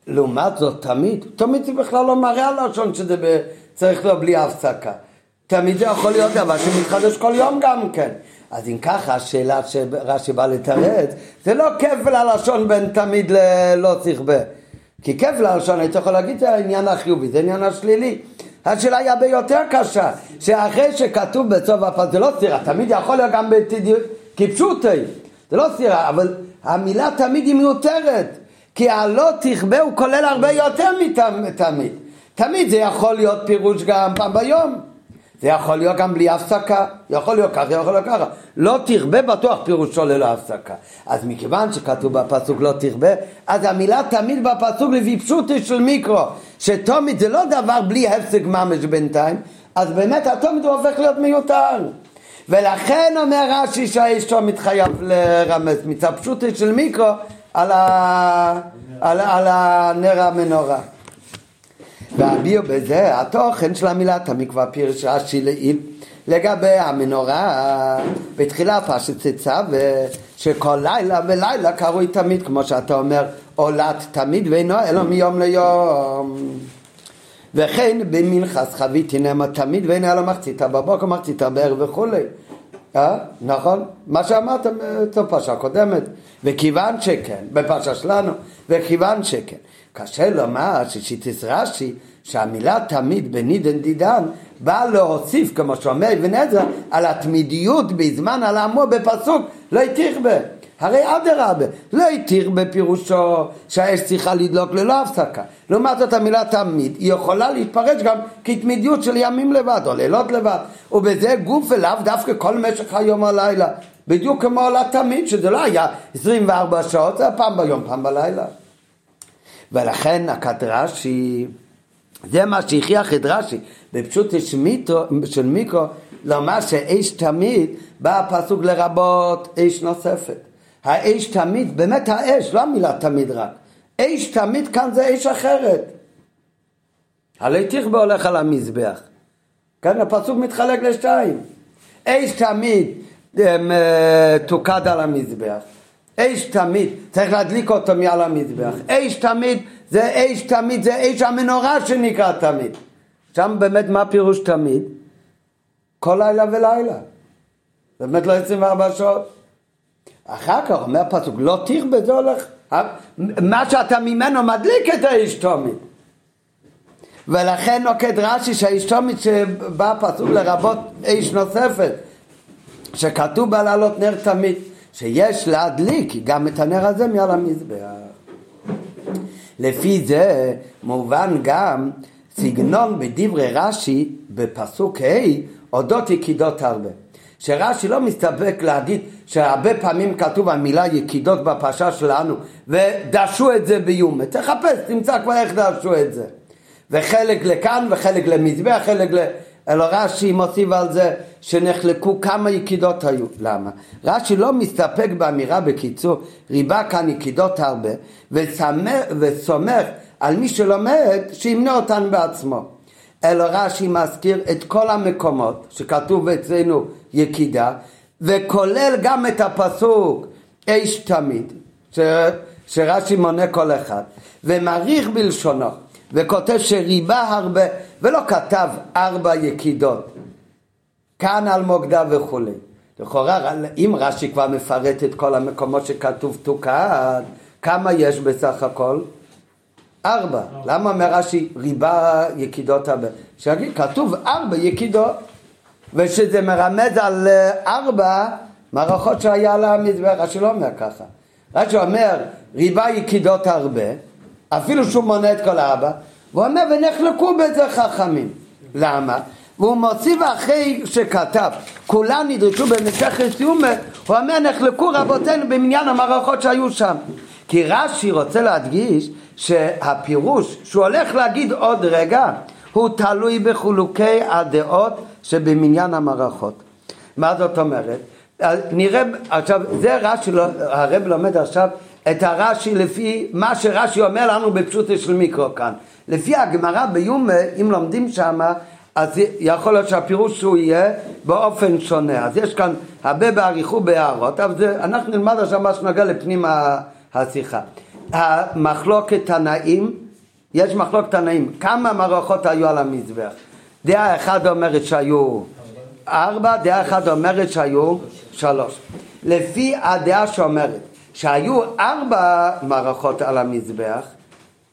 לעומת זאת, תמיד, תמיד זה בכלל לא מראה על לשון שזה ב, צריך להיות בלי הפסקה. תמיד זה יכול להיות דבר שמתחדש כל יום גם כן. אז אם ככה, השאלה שרש"י בא לתרץ, זה לא כפל הלשון בין תמיד ללא תכבה. כי כפל הלשון, היית יכול להגיד, זה העניין החיובי, זה העניין השלילי. השאלה היא הרבה יותר קשה, שאחרי שכתוב בסוף הפס, זה לא סתירה, תמיד יכול להיות גם כפשוטי, זה לא סתירה, אבל המילה תמיד היא מיותרת, כי הלא תכבה הוא כולל הרבה יותר מתמיד. תמיד זה יכול להיות פירוש גם פעם ביום. זה יכול להיות גם בלי הפסקה, יכול להיות ככה, יכול להיות ככה. לא תרבה בטוח פירושו ללא הפסקה. אז מכיוון שכתוב בפסוק לא תרבה, אז המילה תמיד בפסוק לפי פשוטי של מיקרו, שתומית זה לא דבר בלי הפסק ממש בינתיים, אז באמת התומית הוא הופך להיות מיותר. ולכן אומר רש"י שהאישו מתחייב לרמז מצד פשוטי של מיקרו על, ה... על, על הנר המנורה. והביאו בזה התוכן של המילה תמיד כבר רש"י לעיל לגבי המנורה בתחילה פשט צצה שכל לילה ולילה קרוי תמיד כמו שאתה אומר עולת תמיד ואינו אלא מיום ליום וכן במנחס חבית נאמר תמיד ואינו אלא מחציתה בבוקר מחציתה בערב וכולי אה? נכון? מה שאמרת בפרשה הקודמת וכיוון שכן, בפרשה שלנו וכיוון שכן קשה לומר ששיטס רש"י שהמילה תמיד בנידן דידן באה להוסיף כמו שאומר אבן עזרא על התמידיות בזמן על האמור בפסוק לא יתיכבה הרי אדרבה לא יתיכבה פירושו שהאש צריכה לדלוק ללא הפסקה. לעומת זאת המילה תמיד היא יכולה להתפרש גם כתמידיות של ימים לבד או לילות לבד. ובזה גוף אליו דווקא כל משך היום או הלילה. בדיוק כמו לתמיד, שזה לא היה 24 שעות, זה פעם ביום, פעם בלילה. ולכן הכת רש"י, זה מה שהכריח את רש"י, בפשוט של מיקרו, לומר שאש תמיד בא הפסוק לרבות אש נוספת. האש תמיד, באמת האש, לא המילה תמיד רק. אש תמיד כאן זה אש אחרת. הרי תכבה הולך על המזבח. כן, הפסוק מתחלק לשתיים. אש תמיד אמ, אה, תוקד על המזבח. אש תמיד, צריך להדליק אותו מעל המזבח. אש תמיד, זה אש תמיד, זה אש המנורה שנקרא תמיד. שם באמת מה פירוש תמיד? כל לילה ולילה. זה באמת לא 24 שעות. אחר כך אומר הפסוק, לא תכבה, זה הולך, מה שאתה ממנו מדליק את האש תמיד. ולכן נוקד רש"י שהאש תמיד שבא הפסוק לרבות אש נוספת, שכתוב בה לעלות נר תמיד, שיש להדליק גם את הנר הזה מעל המזבח. לפי זה מובן גם סגנון בדברי רש"י בפסוק ה' אודות יקידות הרבה. שרש"י לא מסתפק להגיד שהרבה פעמים כתוב המילה יקידות בפרשה שלנו ודרשו את זה ביומה. תחפש, תמצא כבר איך דרשו את זה. וחלק לכאן וחלק למזבח, חלק ל... אלא רש"י מוסיף על זה שנחלקו כמה יקידות היו. למה? רש"י לא מסתפק באמירה בקיצור, ריבה כאן יקידות הרבה, וסומך על מי שלומד שימנה אותן בעצמו. אלא רש"י מזכיר את כל המקומות שכתוב אצלנו יקידה, וכולל גם את הפסוק אש תמיד, ש... שרש"י מונה כל אחד, ומעריך בלשונו, וכותב שריבה הרבה, ולא כתב ארבע יקידות, כאן על מוקדה וכולי. לכאורה, אם רש"י כבר מפרט את כל המקומות שכתוב תוקד, כמה יש בסך הכל? ארבע. למה אומר רש"י ריבה יקידות הרבה? שיגיד, כתוב ארבע יקידות, ושזה מרמז על אה, ארבע מערכות שהיה לה מזבח, רש"י לא אומר ככה. רש"י אומר ריבה יקידות הרבה, אפילו שהוא מונה את כל הארבע, והוא אומר ונחלקו בזה חכמים. למה? והוא מוסיף אחרי שכתב, כולם נדרשו במשכת סיומה, הוא אומר נחלקו רבותינו במניין המערכות שהיו שם. כי רש"י רוצה להדגיש שהפירוש שהוא הולך להגיד עוד רגע הוא תלוי בחילוקי הדעות שבמניין המערכות. מה זאת אומרת? נראה, עכשיו זה רש"י, לא, הרב לומד עכשיו את הרש"י לפי מה שרש"י אומר לנו בפשוט של מיקרו כאן. לפי הגמרא ביומה, אם לומדים שמה, אז יכול להיות שהפירוש הוא יהיה באופן שונה. אז יש כאן הרבה באריכות בהערות, אבל זה, אנחנו נלמד עכשיו מה שנוגע לפנים השיחה. המחלוקת תנאים, יש מחלוקת תנאים, כמה מערכות היו על המזבח? דעה אחת אומרת שהיו ארבע, דעה אחת אומרת שהיו שלוש. לפי הדעה שאומרת שהיו ארבע מערכות על המזבח,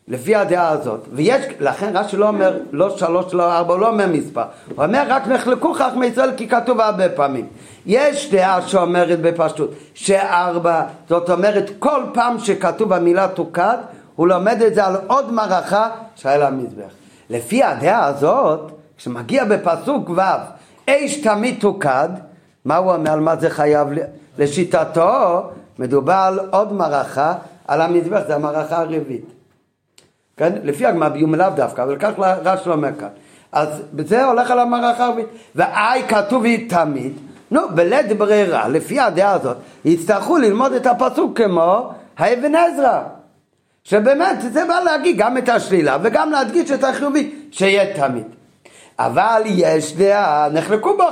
לפי הדעה הזאת, ויש, לכן רש"י לא אומר לא שלוש, לא ארבע, הוא לא אומר מספר, הוא אומר רק נחלקו חכמי ישראל כי כתוב הרבה פעמים. יש דעה שאומרת בפשטות שארבע, זאת אומרת כל פעם שכתוב המילה תוקד, הוא לומד את זה על עוד מערכה שהיה לה מזבח. לפי הדעה הזאת, כשמגיע בפסוק ו', אש תמיד תוקד, מה הוא אומר, על מה זה חייב? לשיטתו, מדובר על עוד מערכה על המזבח, זה המערכה הרביעית. כן? לפי הגמרא ביום לאו דווקא, אבל כך רש"י אומר כאן. אז זה הולך על המערכה הרביעית. ואי כתוב היא תמיד, נו, בלית ברירה, לפי הדעה הזאת, יצטרכו ללמוד את הפסוק כמו האבן עזרא. שבאמת זה בא להגיד גם את השלילה וגם להדגיש את החיובי שיהיה תמיד. אבל יש דעה, נחלקו בו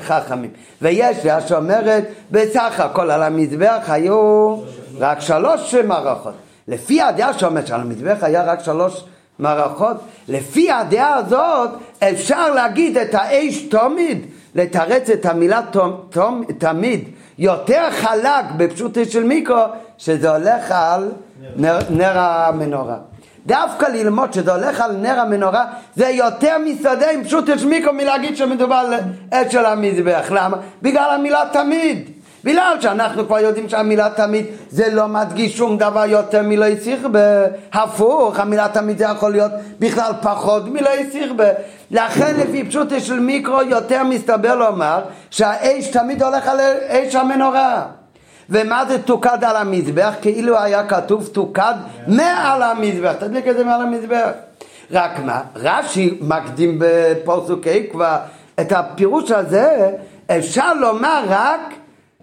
חכמים, ויש דעה שאומרת בסך הכל על המזבח היו רק שלוש מערכות. לפי הדעה שאומרת שעל המזבח היה רק שלוש מערכות, לפי הדעה הזאת אפשר להגיד את האש תמיד, לתרץ את המילה תום, תמיד יותר חלק בפשוטי של מיקרו, שזה הולך על נר, נר המנורה. דווקא ללמוד שזה הולך על נר המנורה זה יותר מסעדה עם פשוט יש מיקרו מלהגיד שמדובר על עת של המזבח. למה? בגלל המילה תמיד. בגלל שאנחנו כבר יודעים שהמילה תמיד זה לא מדגיש שום דבר יותר מלא יסיכבה, הפוך, המילה תמיד זה יכול להיות בכלל פחות מלא יסיכבה. לכן לפי פשוטו של מיקרו יותר מסתבר לומר שהאש תמיד הולך על אש המנורה. ומה זה תוקד על המזבח? כאילו היה כתוב תוקד מעל המזבח, תדליק את זה מעל המזבח. רק מה, רש"י מקדים בפוסוקי כבר את הפירוש הזה, אפשר לומר רק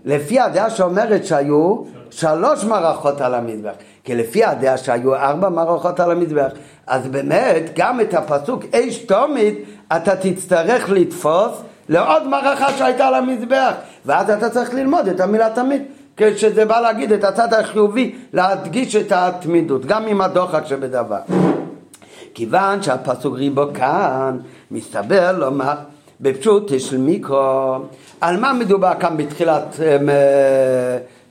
לפי הדעה שאומרת שהיו שלוש מערכות על המזבח. כי לפי הדעה שהיו ארבע מערכות על המזבח, אז באמת גם את הפסוק אש תומית אתה תצטרך לתפוס לעוד מערכה שהייתה על המזבח, ואז אתה צריך ללמוד את המילה תמיד. כשזה בא להגיד את הצד החיובי, להדגיש את התמידות, גם עם הדוחק שבדבר. כיוון שהפסוק ריבו כאן, מסתבר לומר בפשוט של מיקרו, על מה מדובר כאן בתחילת um,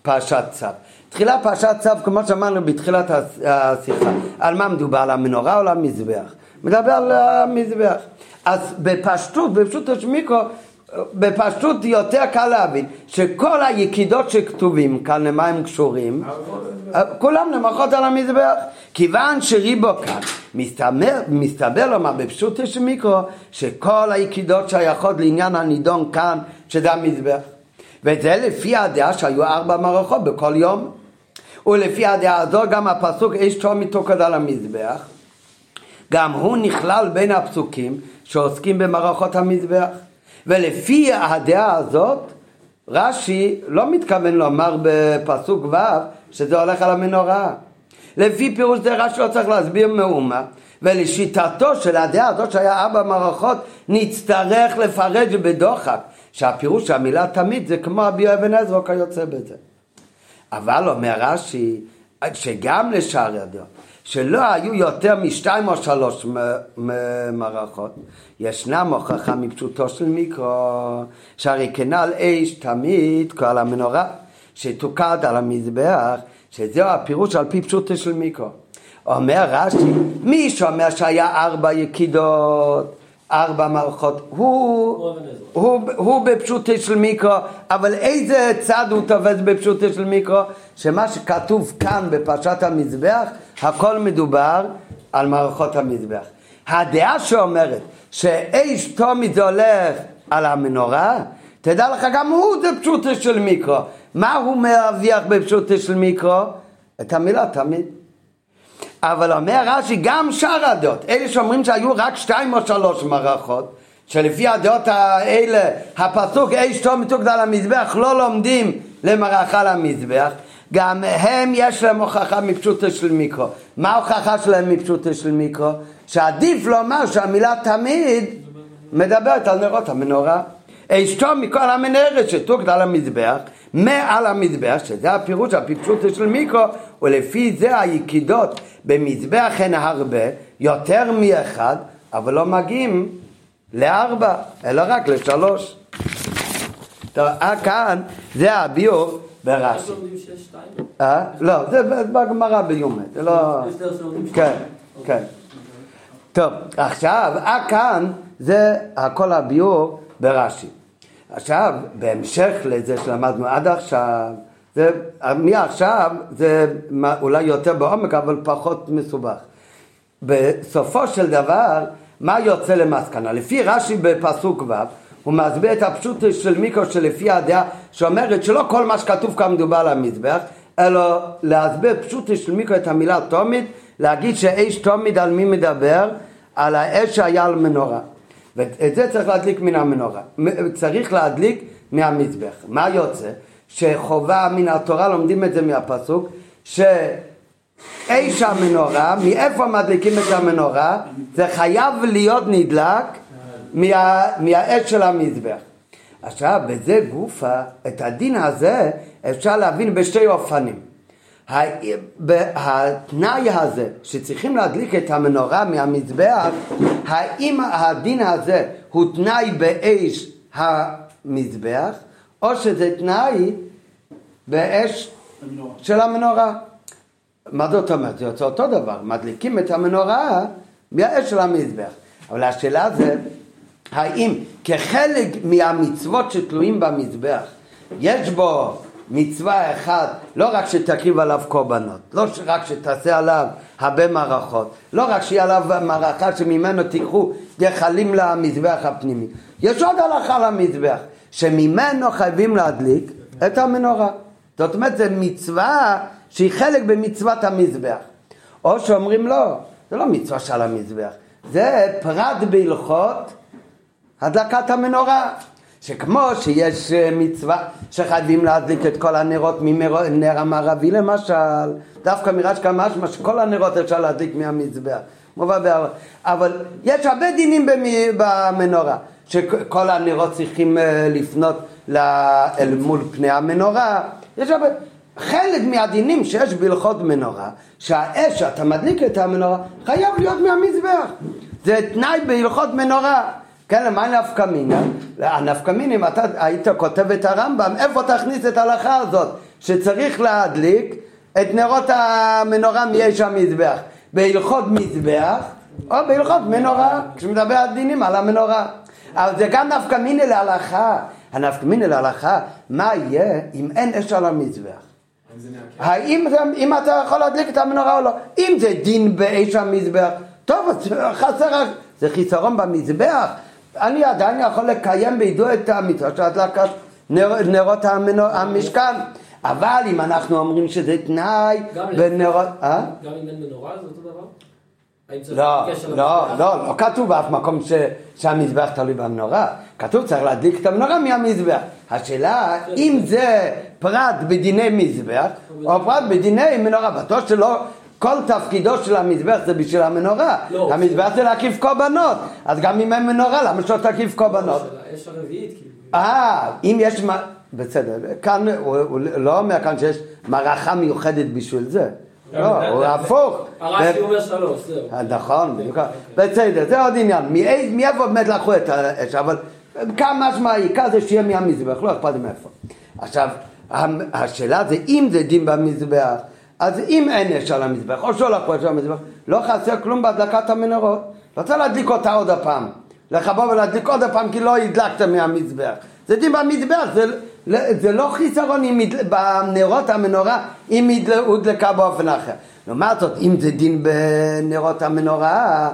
פרשת צו? תחילת פרשת צו, כמו שאמרנו בתחילת השיחה, על מה מדובר? על המנורה או על המזבח? מדבר על המזבח. אז בפשטות, בפשוט של מיקרו, בפשטות יותר קל להבין שכל היקידות שכתובים כאן למה הם קשורים? כולם למחות על המזבח. כיוון שריבו כאן מסתבר, מסתבר לומר בפשוט של מיקרו שכל היקידות שייכות לעניין הנידון כאן שזה המזבח. וזה לפי הדעה שהיו ארבע מערכות בכל יום. ולפי הדעה הזו גם הפסוק אש תום מתוקד על המזבח גם הוא נכלל בין הפסוקים שעוסקים במערכות המזבח ולפי הדעה הזאת, רש"י לא מתכוון לומר בפסוק ו' שזה הולך על המנורה. לפי פירוש זה רש"י לא צריך להסביר מאומה, ולשיטתו של הדעה הזאת שהיה ארבע מערכות, נצטרך לפרש בדוחק, שהפירוש של המילה תמיד זה כמו אבי אבן עזרא כיוצא בזה. אבל אומר רש"י, שגם לשאר הדעות, שלא היו יותר משתיים או שלוש מערכות, ישנם הוכחה מפשוטו של מיקרו, שהרי כנ"ל אש תמיד כל המנורה שתוקד על המזבח, שזהו הפירוש על פי פשוטו של מיקרו. אומר רש"י, מי שאומר שהיה ארבע יקידות, ארבע מערכות, הוא, הוא, הוא בפשוטו של מיקרו, אבל איזה צד הוא תופס בפשוטו של מיקרו? שמה שכתוב כאן בפרשת המזבח, הכל מדובר על מערכות המזבח. הדעה שאומרת שאיש תומי זה הולך על המנורה, תדע לך גם הוא זה פשוטו של מיקרו. מה הוא מרוויח בפשוטו של מיקרו? את המילה תמיד. אבל אומר רש"י גם שאר הדעות, אלה שאומרים שהיו רק שתיים או שלוש מערכות, שלפי הדעות האלה הפסוק אש תום מתוקד על המזבח לא לומדים למערכה למזבח, גם הם יש להם הוכחה מפשוטו של מיקרו. מה ההוכחה שלהם מפשוטו של מיקרו? שעדיף לומר שהמילה תמיד מדברת על נרות המנורה. אשתו מכל המנהרת שתוקד על המזבח, מעל המזבח, שזה הפירוש הפשוטו של מיקרו, ולפי זה היקידות במזבח הן הרבה, יותר מאחד, אבל לא מגיעים לארבע, אלא רק לשלוש. טוב, אה, כאן זה הביור ברש"י. אה? לא, זה בגמרא ביומא, זה לא... כן, כן. טוב, עכשיו, אה כאן זה הכל הביור ברש"י. עכשיו, בהמשך לזה שלמדנו עד עכשיו, זה, מעכשיו זה אולי יותר בעומק אבל פחות מסובך. בסופו של דבר, מה יוצא למסקנה? לפי רש"י בפסוק ו' הוא מסביר את הפשוט של מיקרו שלפי הדעה שאומרת שלא כל מה שכתוב כאן מדובר על המזבח אלא להסביר פשוט של מיקרו את המילה תומית להגיד שאש תומית על מי מדבר? על האש שהיה על מנורה ואת זה צריך להדליק מן המנורה צריך להדליק מהמזבח מה יוצא? שחובה מן התורה לומדים את זה מהפסוק שאש המנורה מאיפה מדליקים את המנורה? זה חייב להיות נדלק מה, מהאש של המזבח. עכשיו, בזה גופה, את הדין הזה אפשר להבין בשתי אופנים. התנאי הזה שצריכים להדליק את המנורה מהמזבח, האם הדין הזה הוא תנאי באש המזבח, או שזה תנאי באש של המנורה. מה זאת אומרת? זה יוצא אותו דבר, מדליקים את המנורה מהאש של המזבח. אבל השאלה זה האם כחלק מהמצוות שתלויים במזבח יש בו מצווה אחת, לא רק שתקריב עליו קורבנות, לא רק שתעשה עליו הרבה מערכות, לא רק שיהיה עליו מערכה שממנו תיקחו גחלים למזבח הפנימי, יש עוד הלכה למזבח, שממנו חייבים להדליק את המנורה. זאת אומרת, זו מצווה שהיא חלק במצוות המזבח. או שאומרים לא, זה לא מצווה של המזבח, זה פרט בהלכות הדלקת המנורה. שכמו שיש אה, מצווה שחייבים להדליק את כל הנרות מנר המערבי למשל, דווקא מרשקה משמע שכל הנרות אפשר להדליק מהמזבח. אבל יש הרבה דינים במנורה, שכל הנרות צריכים אה, לפנות אל מול פני המנורה. יש הרבה... חלק מהדינים שיש בהלכות מנורה, שהאש שאתה מדליק את המנורה חייב להיות מהמזבח. זה תנאי בהלכות מנורה. כן, למה נפקא מינה? הנפקא מינה, אם אתה היית כותב את הרמב"ם, איפה תכניס את ההלכה הזאת? שצריך להדליק את נרות המנורה מאש המזבח. בהלכות מזבח או בהלכות מנורה, כשמדבר על דינים על המנורה. אבל זה גם נפקא מינה להלכה. הנפקא מינה להלכה, מה יהיה אם אין אש על המזבח? האם זה, אם אתה יכול להדליק את המנורה או לא? אם זה דין באש המזבח, טוב, חסר, זה חיסרון במזבח, אני עדיין יכול לקיים בידו את המצווה של הדלקת נרות המשכן. אבל אם אנחנו אומרים שזה תנאי בנרות... אה? גם אם אין מנורה זה אותו דבר? לא, לא, לא, לא כתוב באף מקום שהמזבח תלוי במנורה, כתוב צריך להדליק את המנורה מהמזבח. השאלה אם זה פרט בדיני מזבח או פרט בדיני מנורה, בטוח שלא כל תפקידו של המזבח זה בשביל המנורה. לא, המזבח זה להקיף קורבנות. אז גם אם אין מנורה, למה שלא תקיף קורבנות? יש הרביעית כאילו. אה, אם יש... בסדר, כאן, הוא לא אומר כאן שיש מערכה מיוחדת בשביל זה. לא, הוא הפוך. הרש"י אומר שלוש, זהו. אה, נכון, בדיוק. בסדר, זה עוד עניין. מאיפה באמת לקחו את האש, אבל כמה משמע העיקר זה שיהיה מהמזבח, לא אכפת לי מאיפה. עכשיו, השאלה זה אם זה דין במזבח, אז אם אין אש על המזבח, או שלא לקחו אש על המזבח, לא חסר כלום בהדלקת המנורות. רוצה להדליק אותה עוד הפעם. לכבוא ולהדליק עוד הפעם כי לא הדלקת מהמזבח. זה דין במזבח, זה, זה לא חיסרון אם בנרות המנורה אם הודלקה באופן אחר. לעומת זאת, אם זה דין בנרות המנורה,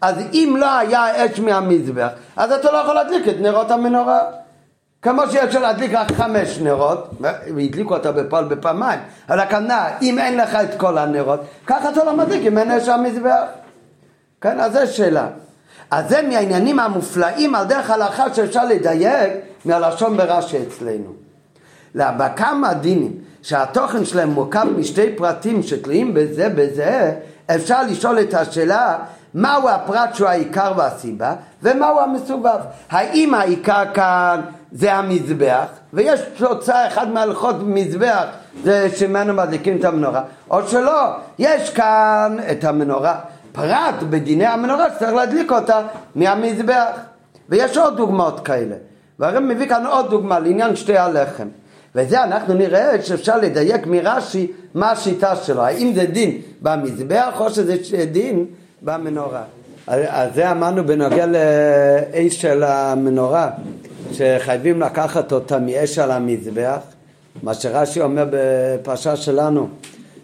אז אם לא היה אש מהמזבח, אז אתה לא יכול להדליק את נרות המנורה. כמו שאפשר להדליק רק חמש נרות, והדליקו אותה בפועל בפעמיים, אבל הכוונה, אם אין לך את כל הנרות, ככה אתה לא מדליק אם אין אש המזבח. כן, אז זו שאלה. אז זה מהעניינים המופלאים על דרך הלכה שאפשר לדייק מהלשון ברש"י אצלנו. בכמה דינים שהתוכן שלהם מורכב משתי פרטים שתלויים בזה בזה, אפשר לשאול את השאלה מהו הפרט שהוא העיקר והסיבה ומהו המסובב. האם העיקר כאן זה המזבח ויש תוצאה אחד מהלכות מזבח זה שממנו מדליקים את המנורה. או שלא, יש כאן את המנורה. פרט בדיני המנורה שצריך להדליק אותה מהמזבח. ויש עוד דוגמאות כאלה. והרי מביא כאן עוד דוגמה לעניין שתי הלחם. וזה אנחנו נראה שאפשר לדייק מרש"י מה השיטה שלו, האם זה דין במזבח או שזה דין במנורה. אז זה אמרנו בנוגע לאש של המנורה, שחייבים לקחת אותה מאש על המזבח, מה שרש"י אומר בפרשה שלנו,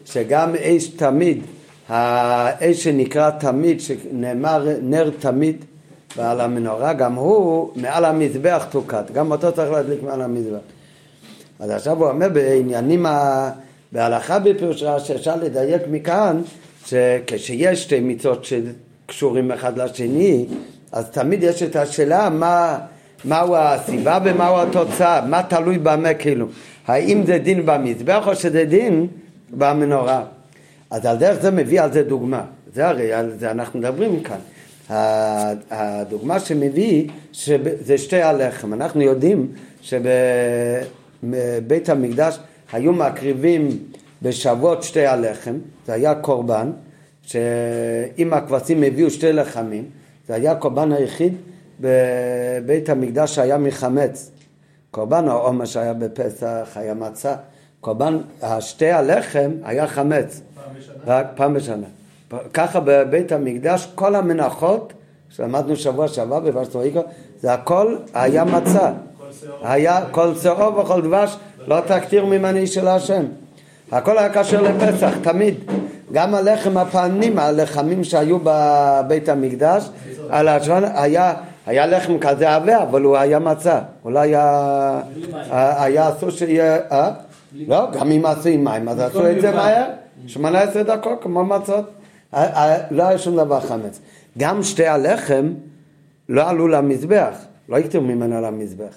שגם אש תמיד, האש שנקרא תמיד, שנאמר נר תמיד ועל המנורה, גם הוא מעל המזבח תוקד, גם אותו צריך להדליק מעל המזבח. אז עכשיו הוא אומר בעניינים, ה... בהלכה בפירוש שאפשר לדייק מכאן, שכשיש שתי מצוות שקשורים אחד לשני, אז תמיד יש את השאלה מה, מהו הסיבה ומהו התוצאה, מה תלוי במה כאילו, האם זה דין במזבח או שזה דין במנורה. אז על דרך זה מביא על זה דוגמה, זה הרי על זה אנחנו מדברים כאן. הדוגמה שמביא זה שתי הלחם, אנחנו יודעים שב... בית המקדש היו מקריבים בשבועות שתי הלחם, זה היה קורבן, שאם הכבשים הביאו שתי לחמים, זה היה הקורבן היחיד בבית המקדש שהיה מחמץ. קורבן העומר שהיה בפסח, היה מצה, קורבן שתי הלחם היה חמץ. פעם בשנה? רק פעם בשנה. ככה בבית המקדש כל המנחות שלמדנו שבוע שעבר בוושטוריקו, זה הכל היה מצה. היה כל שעור וכל דבש לא תקטיר ממני של השם. הכל היה קשר לפסח, תמיד. גם הלחם הפנים, הלחמים שהיו בבית המקדש, על השעון, היה, היה לחם כזה עבה, אבל הוא היה מצה. אולי היה, היה אסור שיהיה... אה? לא, גם אם עשו עם מים, אז עשו את זה מהר, 18 דקות כמו מצות. לא היה שום דבר חמץ. גם שתי הלחם לא עלו למזבח, לא הכתיבו ממנו למזבח.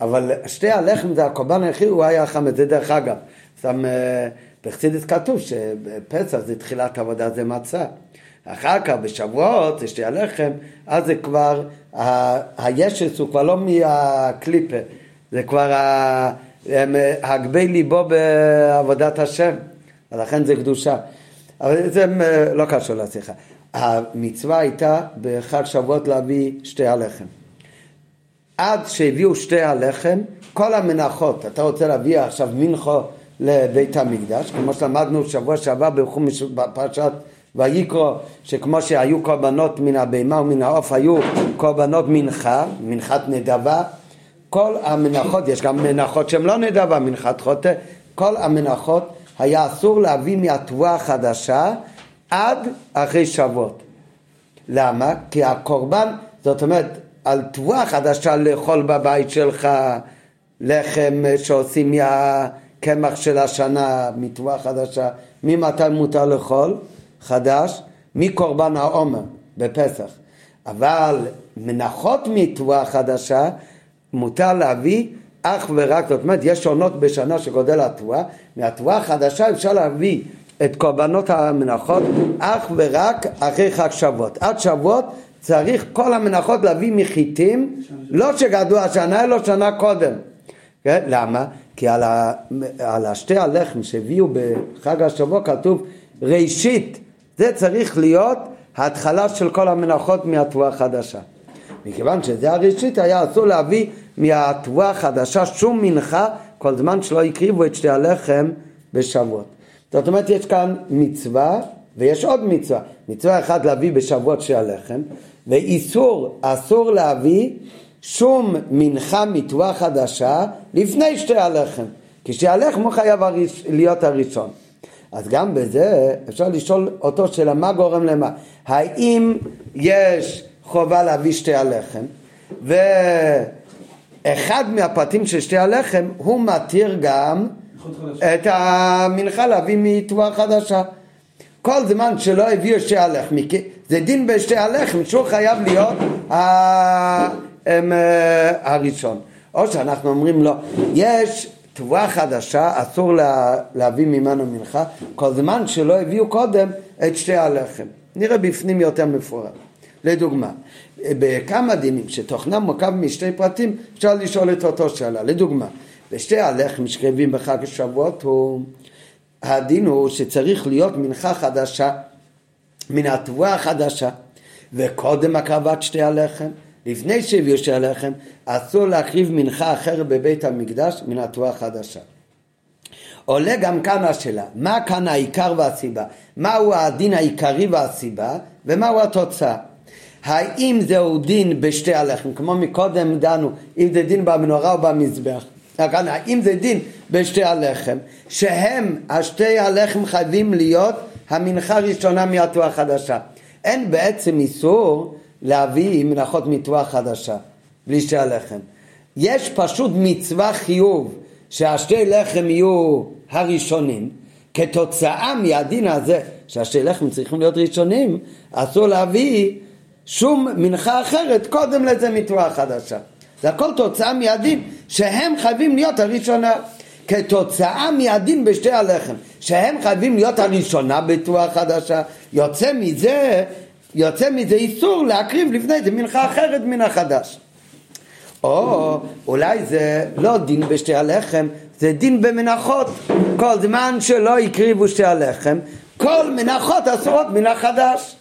אבל שתי הלחם זה הקורבן היחיד, הוא היה חמץ, זה דרך אגב. אה, בחסידס כתוב שפסח זה תחילת עבודה, זה מצה. אחר כך בשבועות זה שתי הלחם, אז זה כבר, הישס הוא כבר לא מהקליפה, זה כבר הגבי ליבו בעבודת השם, לכן זה קדושה. אבל זה לא קשור לשיחה. המצווה הייתה בחג שבועות להביא שתי הלחם. עד שהביאו שתי הלחם, כל המנחות, אתה רוצה להביא עכשיו מנחו לבית המקדש, כמו שלמדנו שבוע שעבר בפרשת ויקרו, שכמו שהיו קורבנות מן הבהמה ומן העוף, היו קורבנות מנחה, מנחת נדבה, כל המנחות, יש גם מנחות שהן לא נדבה, מנחת חוטא, כל המנחות היה אסור להביא מהתבואה החדשה עד אחרי שבועות. למה? כי הקורבן, זאת אומרת, על תבואה חדשה לאכול בבית שלך לחם שעושים מהקמח של השנה, מתבואה חדשה, ממתי מותר לאכול? חדש? מקורבן העומר בפסח. אבל מנחות מתבואה חדשה מותר להביא אך ורק, זאת אומרת, יש עונות בשנה שגודל התבואה, מהתבואה החדשה אפשר להביא את קורבנות המנחות אך ורק אחרי חג שבועות. עד שבועות צריך כל המנחות להביא מחיטים, לא שגדלו השנה, אלא שנה קודם. כן? למה? כי על, ה, על השתי הלחם שהביאו בחג השבוע כתוב ראשית, זה צריך להיות ההתחלה של כל המנחות מהתבואה החדשה. מכיוון שזה הראשית היה אסור להביא מהתבואה החדשה שום מנחה כל זמן שלא הקריבו את שתי הלחם בשבועות. זאת אומרת יש כאן מצווה ויש עוד מצווה. מצווה אחת להביא בשבועות שתי הלחם ואיסור, אסור להביא שום מנחה מתבואה חדשה לפני שתי הלחם. כי הוא חייב להיות הראשון. אז גם בזה אפשר לשאול אותו שאלה מה גורם למה. האם יש חובה להביא שתי הלחם ואחד מהפרטים של שתי הלחם הוא מתיר גם את המנחה להביא מתבואה חדשה. כל זמן שלא הביאו שתי הלחם, זה דין בשתי הלחם שהוא חייב להיות אה, הראשון. או שאנחנו אומרים לו, יש תבואה חדשה, אסור לה, להביא ממנו מנחה, כל זמן שלא הביאו קודם את שתי הלחם. נראה בפנים יותר מפורט. לדוגמה, בכמה דינים שתוכנם מורכב משתי פרטים, אפשר לשאול את אותו שאלה. לדוגמה, בשתי הלחם שקרבים בחג השבועות הוא, הדין הוא שצריך להיות מנחה חדשה מן התבואה החדשה, וקודם הקרבת שתי הלחם, לפני שהביאו שתי הלחם, אסור להקריב מנחה אחרת בבית המקדש מן התבואה החדשה. עולה גם כאן השאלה, מה כאן העיקר והסיבה? מהו הדין העיקרי והסיבה, ומהו התוצאה? האם זהו דין בשתי הלחם, כמו מקודם דנו, אם זה דין במנורה או במזבח, כאן, האם זה דין בשתי הלחם, שהם, השתי הלחם חייבים להיות המנחה הראשונה מהתורה החדשה. אין בעצם איסור להביא מנחות מתורה חדשה, בלי שתי הלחם. יש פשוט מצווה חיוב שהשתי לחם יהיו הראשונים, כתוצאה מהדין הזה שהשתי לחם צריכים להיות ראשונים, אסור להביא שום מנחה אחרת קודם לזה מתורה חדשה. זה הכל תוצאה מהדין שהם חייבים להיות הראשונה. כתוצאה מהדין בשתי הלחם, שהם חייבים להיות הראשונה בתורה חדשה, יוצא מזה, יוצא מזה איסור להקריב לפני זה מנחה אחרת מן החדש. או אולי זה לא דין בשתי הלחם, זה דין במנחות. כל זמן שלא הקריבו שתי הלחם, כל מנחות אסורות מן החדש.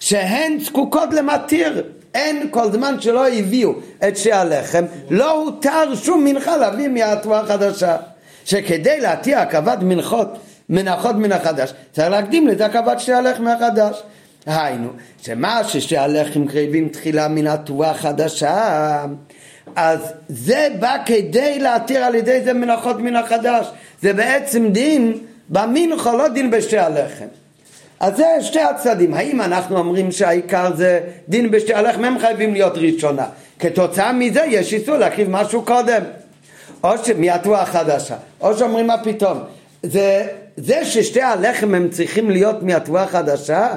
שהן זקוקות למתיר. אין כל זמן שלא הביאו את שתי הלחם, לא הותר שום מנחה להביא מהתבואה החדשה. שכדי להתיר הקרבת מנחות, מנחות מן החדש, צריך להקדים לזה הקרבת שתי הלחם מהחדש. היינו, שמה ששתי הלחם קרבים תחילה מן התבואה החדשה, אז זה בא כדי להתיר על ידי זה מנחות מן החדש. זה בעצם דין במנחה, לא דין בשתי הלחם. אז זה שתי הצדדים. האם אנחנו אומרים שהעיקר זה דין בשתי הלחם, הם חייבים להיות ראשונה. כתוצאה מזה יש איסור להקריב משהו קודם. או שמהתבואה החדשה. או שאומרים מה פתאום. זה, זה ששתי הלחם הם צריכים להיות מהתבואה החדשה,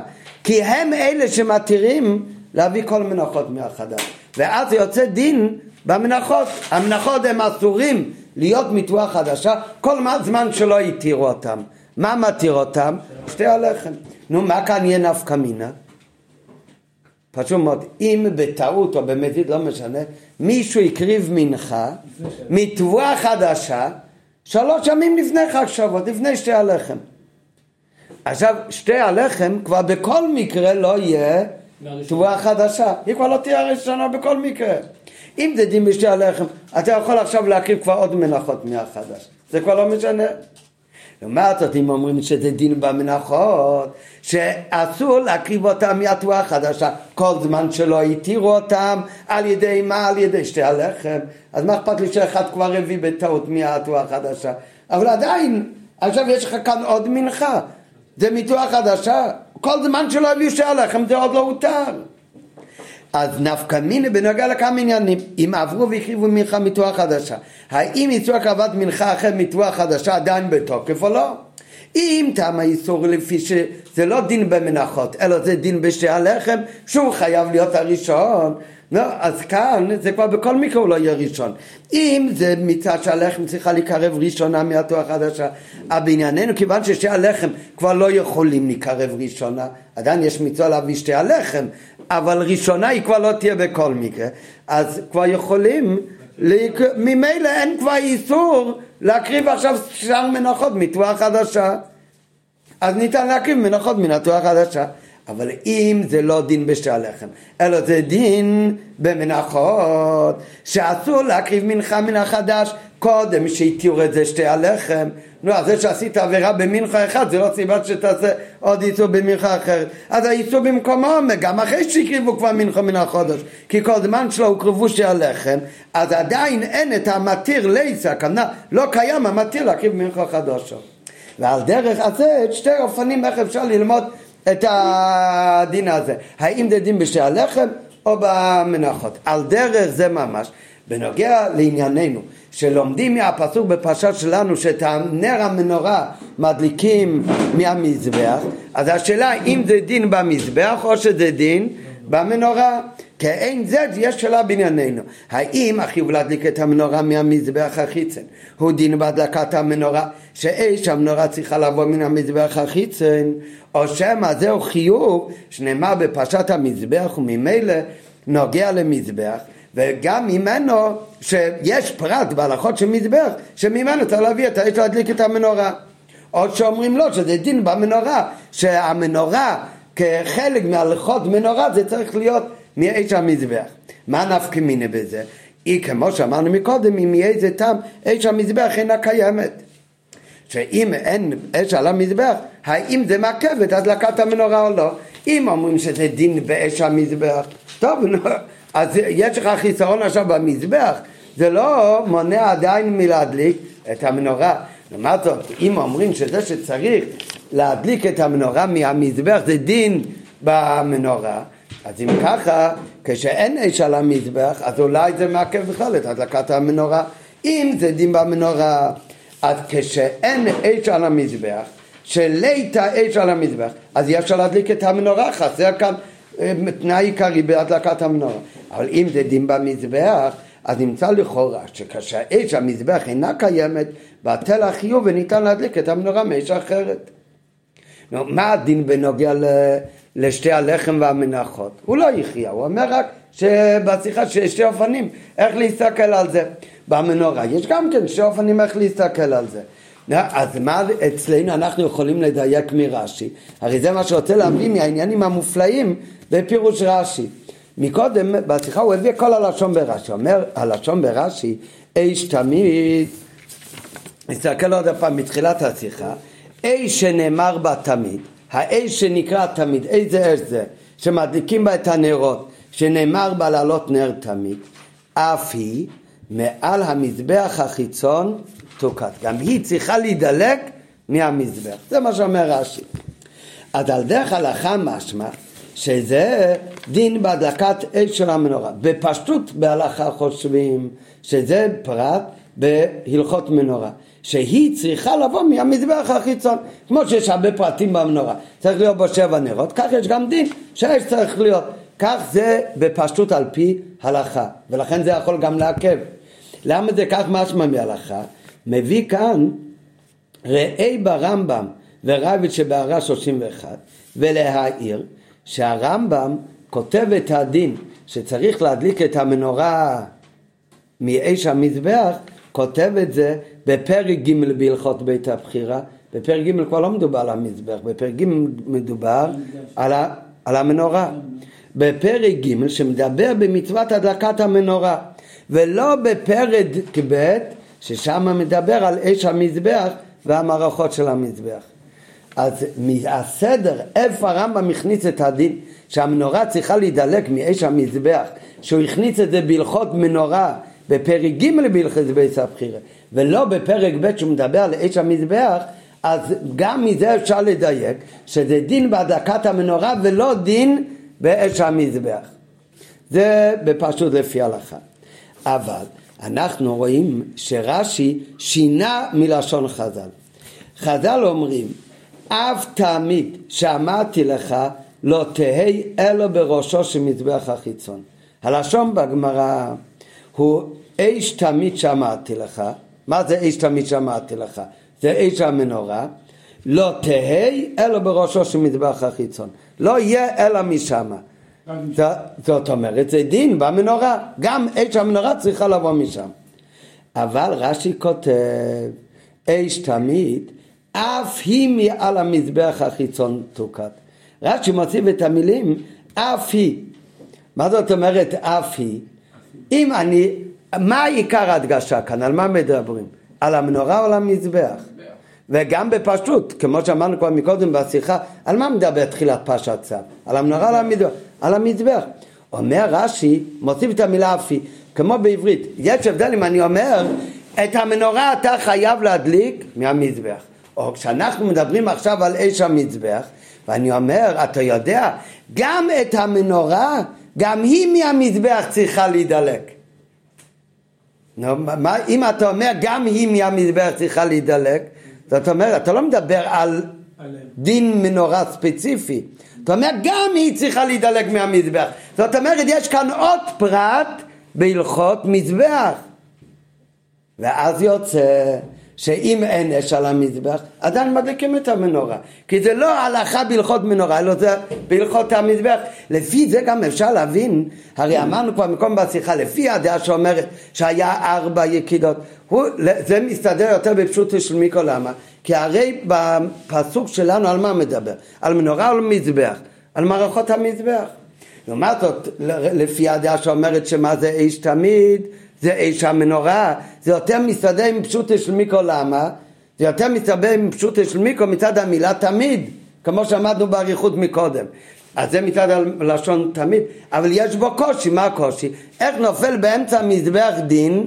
כי הם אלה שמתירים להביא כל מנחות מהחדש. ואז יוצא דין במנחות. המנחות הם אסורים להיות מתבואה חדשה כל זמן שלא התירו אותם. מה מתיר אותם? שתי הלחם. נו, מה כאן יהיה נפקא מינה? פשוט מאוד, אם בטעות או במזיד, לא משנה, מישהו הקריב מנחה מתבואה חדשה שלוש ימים לפני חג שבועות, לפני שתי הלחם. עכשיו, שתי הלחם כבר בכל מקרה לא יהיה תבואה חדשה, היא כבר לא תהיה הראשונה בכל מקרה. אם זה דין בשתי הלחם, אתה יכול עכשיו להקריב כבר עוד מנחות מהחדש, זה כבר לא משנה. לעומת זאת, אם אומרים שזה דין במנחות, שאסור להקריב אותם מהתבואה החדשה, כל זמן שלא התירו אותם, על ידי מה? על ידי שתי הלחם. אז מה אכפת לי שאחד כבר הביא בטעות מהתבואה החדשה? אבל עדיין, עכשיו יש לך כאן עוד מנחה, זה מתבואה חדשה, כל זמן שלא הביאו שתי הלחם זה עוד לא הותר. אז נפקא מיני בנוגע לכמה עניינים, אם עברו והחריבו מנחה מתבואה חדשה, האם איסור הקרבת מנחה אחרי מתבואה חדשה עדיין בתוקף או לא? אם טעם האיסור לפי שזה לא דין במנחות, אלא זה דין בשתי הלחם, שהוא חייב להיות הראשון, לא, אז כאן זה כבר בכל מקרה הוא לא יהיה ראשון. אם זה מצד שהלחם צריכה להיקרב ראשונה מהתורה החדשה, אבל בענייננו כיוון ששתי הלחם כבר לא יכולים להיקרב ראשונה, עדיין יש מצווה להביא שתי הלחם, אבל ראשונה היא כבר לא תהיה בכל מקרה, אז כבר יכולים, להק... ממילא אין כבר איסור להקריב עכשיו שאר מנחות מתבואה חדשה. אז ניתן להקריב מנחות מן התורה החדשה. אבל אם זה לא דין בשתי הלחם, אלא זה דין במנחות, שאסור להקריב מנחה מן החדש קודם שהתירו את זה שתי הלחם. נו, אז זה שעשית עבירה במנחה אחד, זה לא סיבה שתעשה עוד איסור במנחה אחרת. אז האיסור במקומו, גם אחרי שהקריבו כבר מנחה מן החודש, כי כל זמן שלא הוקרבו שתי הלחם, אז עדיין אין את המתיר לייסה, הכוונה, לא קיים המתיר להקריב מנחה חדשה. ועל דרך הזה, שתי אופנים איך אפשר ללמוד את הדין הזה. האם זה דין בשתי הלחם או במנחות. על דרך זה ממש. בנוגע לענייננו, שלומדים מהפסוק בפרשה שלנו שאת נר המנורה מדליקים מהמזבח, אז השאלה אם זה דין במזבח או שזה דין במנורה. כאין זה, יש שאלה בענייננו. האם החיוב להדליק את המנורה מהמזבח החיצן? הוא דין בהדלקת המנורה, שאש המנורה צריכה לבוא מן המזבח החיצן, או שמא זהו חיוב שנאמר בפרשת המזבח וממילא נוגע למזבח וגם ממנו שיש פרט בהלכות של מזבח שממנו צריך להביא את האש להדליק את המנורה. עוד שאומרים לו שזה דין במנורה שהמנורה כחלק מהלכות מנורה זה צריך להיות מאש המזבח מה נפקא מיני בזה? היא כמו שאמרנו מקודם אם יהיה איזה טעם אש המזבח אינה קיימת שאם אין אש על המזבח, האם זה מעכב את הדלקת המנורה או לא? אם אומרים שזה דין באש המזבח, טוב, נו, אז יש לך חיסרון עכשיו במזבח, זה לא מונע עדיין מלהדליק את המנורה. לעומת זאת, אם אומרים שזה שצריך להדליק את המנורה מהמזבח זה דין במנורה, אז אם ככה, כשאין אש על המזבח, אז אולי זה מעכב בכלל את הדלקת המנורה. אם זה דין במנורה, אז כשאין אש על המזבח, שליטה אש על המזבח, אז אי אפשר להדליק את המנורה, חסר כאן אה, תנאי עיקרי בהדלקת המנורה. אבל אם זה דין במזבח, אז נמצא לכאורה שכאשר אש המזבח אינה קיימת, בטל החיוב וניתן להדליק את המנורה מאש אחרת. נו, מה הדין בנוגע לשתי הלחם והמנחות? הוא לא יחיה, הוא אומר רק שבשיחה שיש שתי אופנים, איך להסתכל על זה. במנורה יש גם כן שתי אופנים איך להסתכל על זה. אז מה אצלנו אנחנו יכולים לדייק מרש"י? הרי זה מה שרוצה להביא מהעניינים המופלאים בפירוש רש"י. מקודם בשיחה הוא הביא כל הלשון ברש"י, אומר הלשון ברש"י איש תמיד, נסתכל עוד פעם מתחילת השיחה, איש שנאמר בה תמיד, האיש שנקרא תמיד, איזה אש זה? שמדליקים בה את הנרות, שנאמר בה לעלות נר תמיד, אף היא מעל המזבח החיצון תוקת. גם היא צריכה להידלק מהמזבח. זה מה שאומר רש"י. אז על דרך הלכה משמע שזה דין בהדלקת אש של המנורה. בפשטות בהלכה חושבים שזה פרט בהלכות מנורה. שהיא צריכה לבוא מהמזבח החיצון, כמו שיש הרבה פרטים במנורה, צריך להיות בו שבע נרות, כך יש גם דין שהאש צריך להיות, כך זה בפשטות על פי הלכה, ולכן זה יכול גם לעכב. למה זה כך משמע מהלכה? מביא כאן ראי ברמב"ם ורביץ שבהערה 31 ולהעיר שהרמב"ם כותב את הדין שצריך להדליק את המנורה מאש המזבח, כותב את זה בפרק ג' בהלכות בית הבחירה, בפרק ג' כבר לא מדובר על המזבח, בפרק ג' מדובר על, ה, על המנורה. בפרק ג' שמדבר במצוות הדלקת המנורה, ולא בפרק ב' ששם מדבר על אש המזבח והמערכות של המזבח. אז מהסדר, איפה הרמב"ם הכניס את הדין שהמנורה צריכה להידלק מאש המזבח, שהוא הכניס את זה בהלכות מנורה בפרק ג' בהלכות בית הבחירה, ולא בפרק ב' שהוא מדבר על אש המזבח, אז גם מזה אפשר לדייק שזה דין בהדקת המנורה ולא דין באש המזבח. זה בפשוט לפי הלכה. אבל אנחנו רואים שרש"י שינה מלשון חז"ל. חז"ל אומרים, אף תמיד שאמרתי לך לא תהא אלו בראשו של מזבח החיצון. הלשון בגמרא הוא אש תמיד שאמרתי לך, מה זה אש תמיד שאמרתי לך? זה אש המנורה, לא תהא אלו בראשו של מזבח החיצון, לא יהיה אלא משמה. זאת אומרת, זה דין במנורה, גם אש המנורה צריכה לבוא משם. אבל רש"י כותב, אש תמיד, אף היא מעל המזבח החיצון תוקת. רש"י מוסיף את המילים, אף היא. מה זאת אומרת אף היא? אם אני, מה עיקר ההדגשה כאן? על מה מדברים? על המנורה או על המזבח? וגם בפשוט, כמו שאמרנו כבר מקודם בשיחה, על מה מדבר תחילת פרשת צו? על המנורה או על המזבח? על המזבח. אומר רש"י, מוסיף את המילה אפי, כמו בעברית, יש הבדל אם אני אומר, את המנורה אתה חייב להדליק מהמזבח. או כשאנחנו מדברים עכשיו על אש המזבח, ואני אומר, אתה יודע, גם את המנורה, גם היא מהמזבח צריכה להידלק. נו, מה, אם אתה אומר גם היא מהמזבח צריכה להידלק, זאת אומרת, אתה לא מדבר על דין מנורה ספציפי, אתה אומר גם היא צריכה להידלק מהמזבח. זאת אומרת, יש כאן עוד פרט בהלכות מזבח. ואז יוצא שאם אין אש על המזבח, עדיין מדליקים את המנורה. כי זה לא הלכה בהלכות מנורה, אלא זה בהלכות המזבח. לפי זה גם אפשר להבין, הרי אמרנו כבר מקום בשיחה, לפי הדעה שאומרת שהיה ארבע יקידות, הוא, זה מסתדר יותר בפשוט של מיקרו, למה? כי הרי בפסוק שלנו על מה מדבר? על מנורה או על מזבח? על מערכות המזבח. לעומת זאת, לפי הדעה שאומרת שמה זה איש תמיד, זה איש המנורה, זה יותר מסתדר עם פשוטו של מיקרו, למה? זה יותר מסתדר עם פשוטו של מיקרו מצד המילה תמיד, כמו שאמרנו באריכות מקודם. אז זה מצד הלשון תמיד, אבל יש בו קושי, מה הקושי? איך נופל באמצע מזבח דין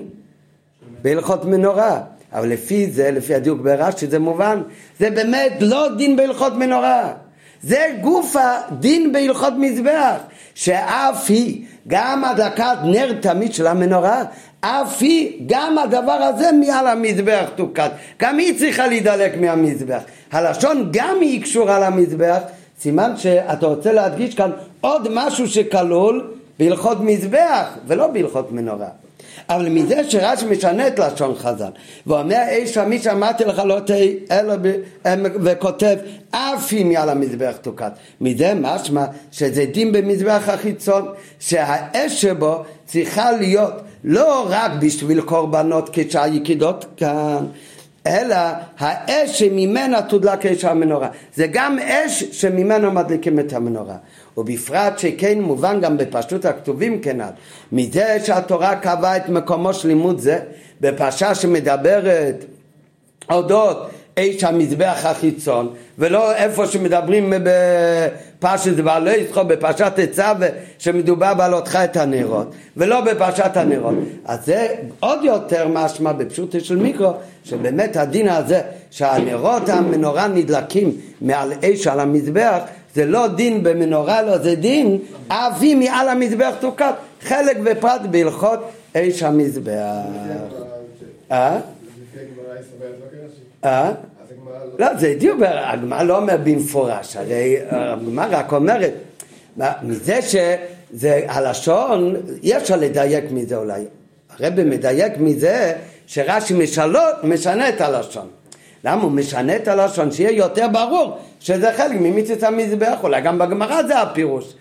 בהלכות מנורה? אבל לפי זה, לפי הדיוק ברש"י, זה מובן, זה באמת לא דין בהלכות מנורה. זה גוף הדין בהלכות מזבח, שאף היא, גם הדלקת נר תמיד של המנורה, אף היא, גם הדבר הזה מעל המזבח תוקד. גם היא צריכה להידלק מהמזבח. הלשון גם היא קשורה למזבח, סימן שאתה רוצה להדגיש כאן עוד משהו שכלול בהלכות מזבח ולא בהלכות מנורה. אבל מזה שרש"י משנה את לשון חז"ל ואומר איש מי שאמרתי לך לא תהי אלא וכותב אף אם מעל המזבח תוקד מזה משמע שזה דין במזבח החיצון שהאש שבו צריכה להיות לא רק בשביל קורבנות כשהיקידות כאן אלא האש שממנה תודלק אש המנורה. זה גם אש שממנו מדליקים את המנורה. ובפרט שכן מובן גם בפשטות הכתובים כנ"ל מזה שהתורה קבעה את מקומו של לימוד זה בפרשה שמדברת אודות אש המזבח החיצון, ולא איפה שמדברים בפרשת בעלי יצחו, בפרשת עצה, שמדובר בעלותך את הנרות, ולא בפרשת הנרות. אז זה עוד יותר משמע בפשוטו של מיקרו, שבאמת הדין הזה שהנרות המנורה נדלקים מעל אש על המזבח, זה לא דין במנורה, לא, זה דין אבי מעל המזבח תוקת, חלק ופרט בהלכות אש המזבח. אה? אה? לא, זה דיוק, הגמרא לא אומר במפורש, הרי הגמרא רק אומרת, מזה שזה הלשון, אי אפשר לדייק מזה אולי. הרבי מדייק מזה שרש"י משנה את הלשון. למה הוא משנה את הלשון? שיהיה יותר ברור שזה חלק ממיצת המזבח, אולי גם בגמרא זה הפירוש.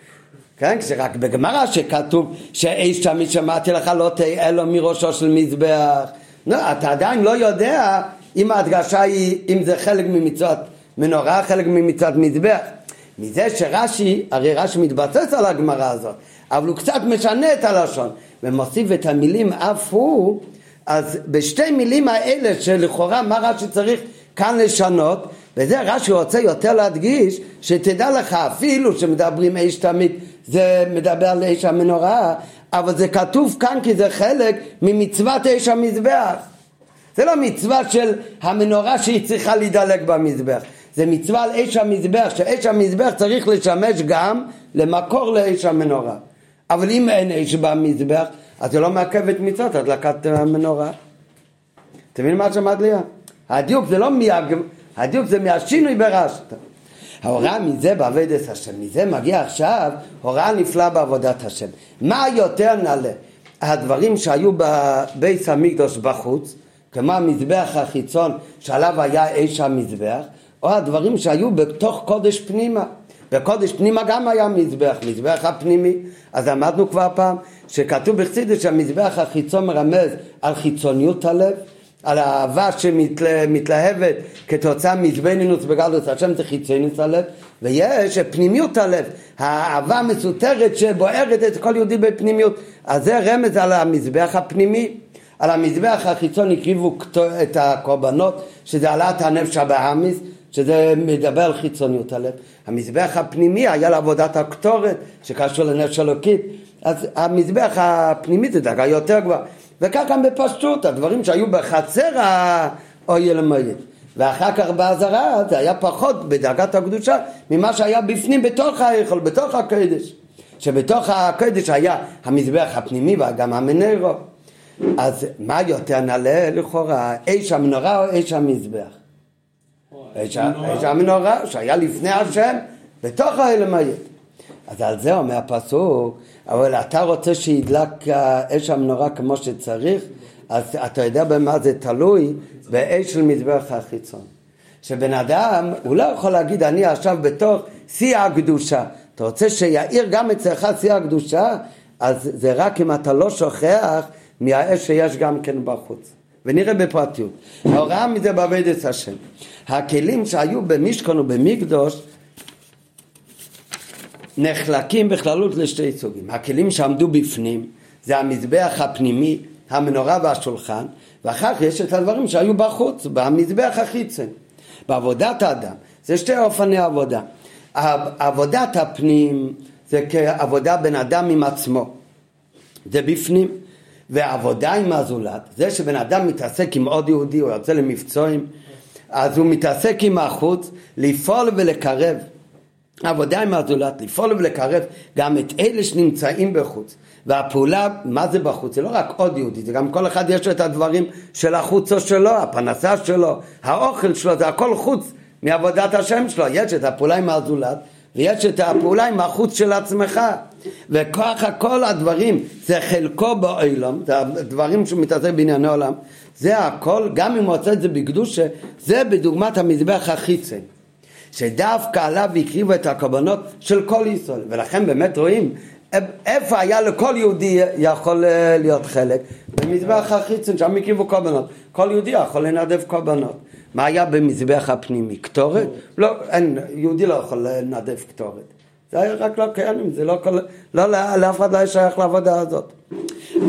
כן, כשרק בגמרא שכתוב שאיש תמיד שמעתי לך לא תהיה לו מראשו של מזבח. לא, אתה עדיין לא יודע אם ההדגשה היא, אם זה חלק ממצוות מנורה, חלק ממצוות מזבח. מזה שרש"י, הרי רש"י מתבסס על הגמרא הזאת, אבל הוא קצת משנה את הלשון ומוסיף את המילים אף הוא, אז בשתי מילים האלה שלכאורה מה רש"י צריך כאן לשנות, וזה רש"י רוצה יותר להדגיש, שתדע לך אפילו שמדברים אש תמיד זה מדבר על אש המנורה, אבל זה כתוב כאן כי זה חלק ממצוות אש המזבח. זה לא מצווה של המנורה שהיא צריכה להידלק במזבח. זה מצווה על אש המזבח, שאש המזבח צריך לשמש גם למקור לאש המנורה. אבל אם אין אש במזבח, אז זה לא מעכב את מצוות הדלקת המנורה. אתה מבין מה שמעת לי? הדיוק זה לא מהג... הדיוק זה מהשינוי ברשת. ההוראה מזה בעבודת השם, מזה מגיע עכשיו הוראה נפלאה בעבודת השם. מה יותר נעלה? הדברים שהיו בבית המקדוש בחוץ, כמו המזבח החיצון שעליו היה אש המזבח, או הדברים שהיו בתוך קודש פנימה. בקודש פנימה גם היה מזבח, מזבח הפנימי. אז למדנו כבר פעם שכתוב בחסידות שהמזבח החיצון מרמז על חיצוניות הלב, על האהבה שמתלהבת כתוצאה מזבנינוס בגלות השם זה חיצוניות הלב, ויש פנימיות הלב, האהבה המסותרת שבוערת את כל יהודי בפנימיות. אז זה רמז על המזבח הפנימי. על המזבח החיצון הקריבו את הקורבנות, שזה העלאת הנפש הבאמיס, שזה מדבר על חיצוניות הלב. המזבח הפנימי היה לעבודת הקטורת, שקשור לנפש אלוקית. אז המזבח הפנימי זה דרגה יותר גבוהה. וכך גם בפשטות, הדברים שהיו בחצר האויל המועד. ואחר כך באזהרה זה היה פחות בדרגת הקדושה ממה שהיה בפנים בתוך ההיכל, בתוך הקודש. שבתוך הקודש היה המזבח הפנימי וגם המנרו. אז מה יותר נעלה לכאורה, אש המנורה או אש המזבח? אש המנורה שהיה לפני השם בתוך האלמייד. אז על זה אומר הפסוק, אבל אתה רוצה שידלק אש המנורה כמו שצריך, אז אתה יודע במה זה תלוי? באש של מזבח החיצון. שבן אדם, הוא לא יכול להגיד אני עכשיו בתוך שיא הקדושה. אתה רוצה שיאיר גם אצלך שיא הקדושה? אז זה רק אם אתה לא שוכח מהאש שיש גם כן בחוץ. ונראה בפרטיות. ההוראה מזה בעבודת השם. הכלים שהיו במשכון ובמקדוש נחלקים בכללות לשתי סוגים. הכלים שעמדו בפנים זה המזבח הפנימי, המנורה והשולחן, ואחר כך יש את הדברים שהיו בחוץ, במזבח החיצון. בעבודת האדם, זה שתי אופני עבודה. עבודת הפנים זה כעבודה בן אדם עם עצמו, זה בפנים. ועבודה עם הזולת, זה שבן אדם מתעסק עם עוד יהודי, הוא יוצא למבצועים, אז הוא מתעסק עם החוץ, לפעול ולקרב. עבודה עם הזולת, לפעול ולקרב גם את אלה שנמצאים בחוץ. והפעולה, מה זה בחוץ? זה לא רק עוד יהודי, זה גם כל אחד יש לו את הדברים של החוצו שלו, הפרנסה שלו, האוכל שלו, זה הכל חוץ מעבודת השם שלו. יש את הפעולה עם הזולת, ויש את הפעולה עם החוץ של עצמך. וככה כל הדברים, זה חלקו בעולם, זה הדברים שהוא מתעסק בענייני עולם, זה הכל, גם אם הוא עושה את זה בקדושה, זה בדוגמת המזבח החיצן. שדווקא עליו הקריבו את הקורבנות של כל ישראל, ולכן באמת רואים איפה היה לכל יהודי יכול אה, להיות חלק? במזבח החיצון, שם הקריבו קורבנות. כל יהודי יכול לנדב קורבנות. מה היה במזבח הפנימי? קטורת? לא, אין, יהודי לא יכול לנדב קטורת. זה היה רק לקיימים, זה לא כל... לא, לאף אחד לא היה שייך לעבודה הזאת.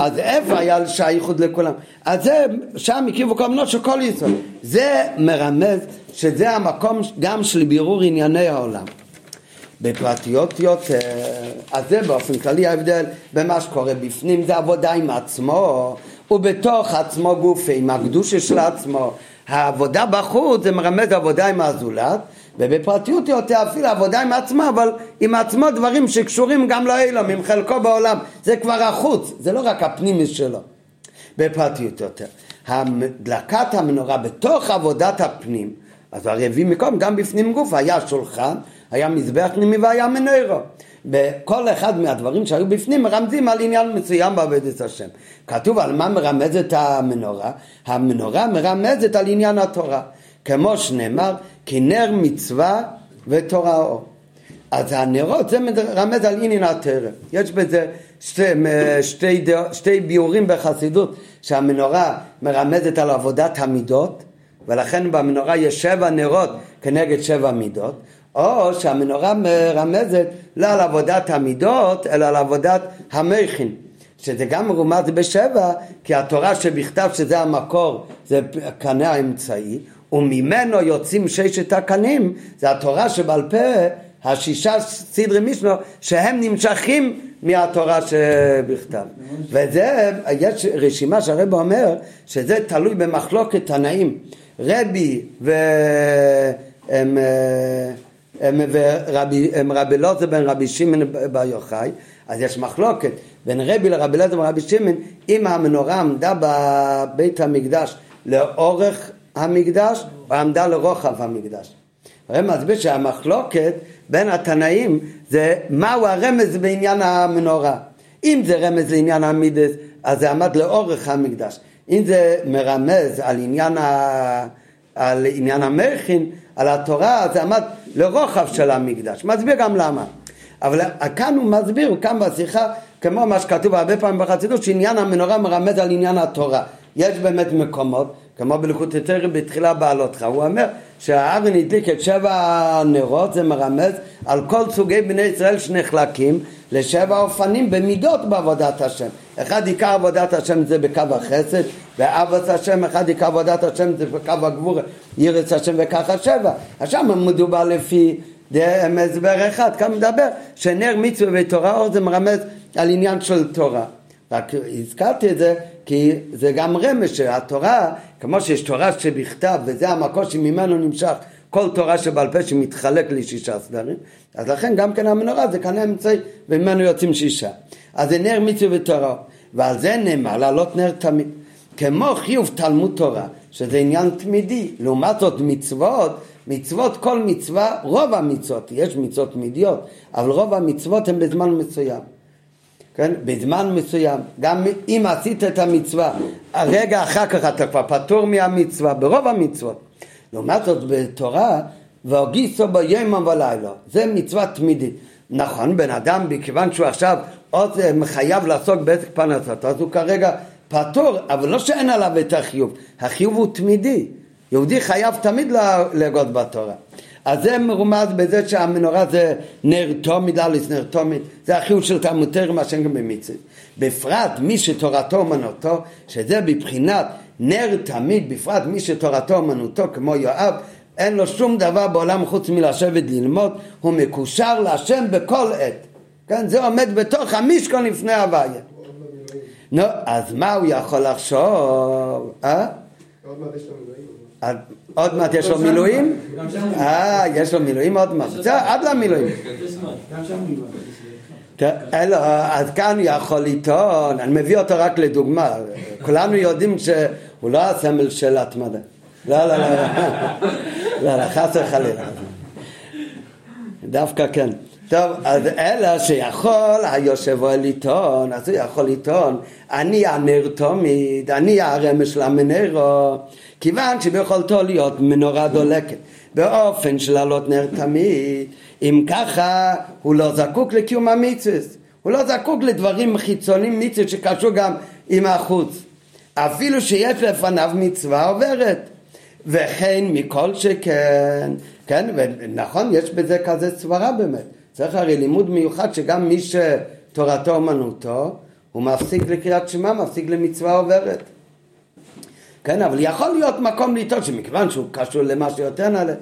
אז איפה היה שייכות לכולם? אז זה, שם הקיבו קומנות של כל ישראל. זה מרמז שזה המקום גם של בירור ענייני העולם. בפרטיות יותר, אז זה באופן כללי ההבדל במה שקורה בפנים, זה עבודה עם עצמו, ובתוך עצמו גופי, עם הקדושה של עצמו. העבודה בחוץ זה מרמז עבודה עם הזולת, ובפרטיות יותר אפילו עבודה עם עצמו, אבל עם עצמו דברים שקשורים גם לאילום, עם חלקו בעולם, זה כבר החוץ, זה לא רק הפנימי שלו. בפרטיות יותר. הדלקת המנורה בתוך עבודת הפנים, אז הרי הביא מקום גם בפנים גוף, היה שולחן, היה מזבח פנימי והיה מנורו. בכל אחד מהדברים שהיו בפנים מרמזים על עניין מסוים בעבודת השם. כתוב על מה מרמזת המנורה? המנורה מרמזת על עניין התורה. כמו שנאמר, כי נר מצווה ותורה אור. אז הנרות זה מרמז על עניין התרם. יש בזה שתי, שתי, שתי ביורים בחסידות שהמנורה מרמזת על עבודת המידות ולכן במנורה יש שבע נרות כנגד שבע מידות או שהמנורה מרמזת לא על עבודת המידות אלא על עבודת המכין שזה גם מרומז בשבע כי התורה שבכתב שזה המקור זה קנה האמצעי וממנו יוצאים ששת הקנים זה התורה שבעל פה השישה סדרי מישנו שהם נמשכים מהתורה שבכתב. וזה יש רשימה שהרב אומר שזה תלוי במחלוקת תנאים רבי ו... הם, הם, ורבי, הם רבי לוזר בן רבי שמעון בר יוחאי אז יש מחלוקת בין רבי לרבי לוזר ורבי שמעון אם המנורה עמדה בבית המקדש לאורך המקדש עמדה לרוחב המקדש. הרי מסביר שהמחלוקת בין התנאים זה מהו הרמז בעניין המנורה. אם זה רמז לעניין המידס אז זה עמד לאורך המקדש. אם זה מרמז על עניין, ה... על עניין המכין, על התורה, זה עמד לרוחב של המקדש. מסביר גם למה. אבל כאן הוא מסביר, כאן בשיחה, כמו מה שכתוב הרבה פעמים בחסידות, שעניין המנורה מרמז על עניין התורה. יש באמת מקומות כמו בלכות יותר בתחילה בעלותך, הוא אומר שהארון הדליק את שבע הנרות, זה מרמז על כל סוגי בני ישראל שנחלקים לשבע אופנים במידות בעבודת השם. אחד עיקר עבודת השם זה בקו החסד, ואבס השם, אחד עיקר עבודת השם זה בקו הגבור, ירץ השם וככה שבע. אז שם מדובר לפי הסבר אחד, כאן מדבר שנר מצווה ותורה אור זה מרמז על עניין של תורה. רק הזכרתי את זה כי זה גם רמז שהתורה, כמו שיש תורה שבכתב וזה המקור שממנו נמשך כל תורה שבעל פה שמתחלק לשישה סדרים, אז לכן גם כן המנורה זה כאן אמצעי וממנו יוצאים שישה. אז זה נר מצווה ותורה, ועל זה נאמר לעלות נר תמיד. כמו חיוב תלמוד תורה, שזה עניין תמידי, לעומת זאת מצוות, מצוות כל מצווה, רוב המצוות, יש מצוות תמידיות, אבל רוב המצוות הן בזמן מסוים. כן? בזמן מסוים, גם אם עשית את המצווה, הרגע אחר כך אתה כבר פטור מהמצווה, ברוב המצוות. לעומת זאת בתורה, והוגיסו ביום ולילה, זה מצווה תמידית. נכון, בן אדם, מכיוון שהוא עכשיו עוד חייב לעסוק בעסק פרנסתו, אז הוא כרגע פטור, אבל לא שאין עליו את החיוב, החיוב הוא תמידי. יהודי חייב תמיד לגוד בתורה. אז זה מרומז בזה שהמנורה זה נר תומית, אליס נר תומית, זה החיוב של תלמוד תרם השם גם במצווה. בפרט מי שתורתו אומנותו, שזה בבחינת נר תמיד, בפרט מי שתורתו אומנותו כמו יואב, אין לו שום דבר בעולם חוץ מלשבת ללמוד, הוא מקושר להשם בכל עת. כן, זה עומד בתוך המשכון לפני הוויה. נו, אז מה הוא יכול לחשוב? אה? עוד מעט יש מילואים. עוד מעט יש לו מילואים? אה, יש לו מילואים עוד מעט. בסדר, עד למילואים. אז כאן הוא יכול לטעון, אני מביא אותו רק לדוגמה, כולנו יודעים שהוא לא הסמל של התמדה. לא, לא, לא, לא, לא, חס וחלילה. דווקא כן. טוב, אז אלא שיכול היושב לטעון, אז הוא יכול לטעון, אני הנר תמיד, אני הרמש של המנרו, כיוון שביכולתו להיות מנורה דולקת באופן של לעלות נר תמיד, אם ככה הוא לא זקוק לקיום המצווה, הוא לא זקוק לדברים חיצוניים מצווה שקשור גם עם החוץ, אפילו שיש לפניו מצווה עוברת. וכן מכל שכן, כן, ונכון, יש בזה כזה סברה באמת. צריך הרי לימוד מיוחד שגם מי שתורתו אומנותו, הוא מפסיק לקריאת שמע, מפסיק למצווה עוברת. כן, אבל יכול להיות מקום לטעות שמכיוון שהוא קשור למה שיותר נעלה.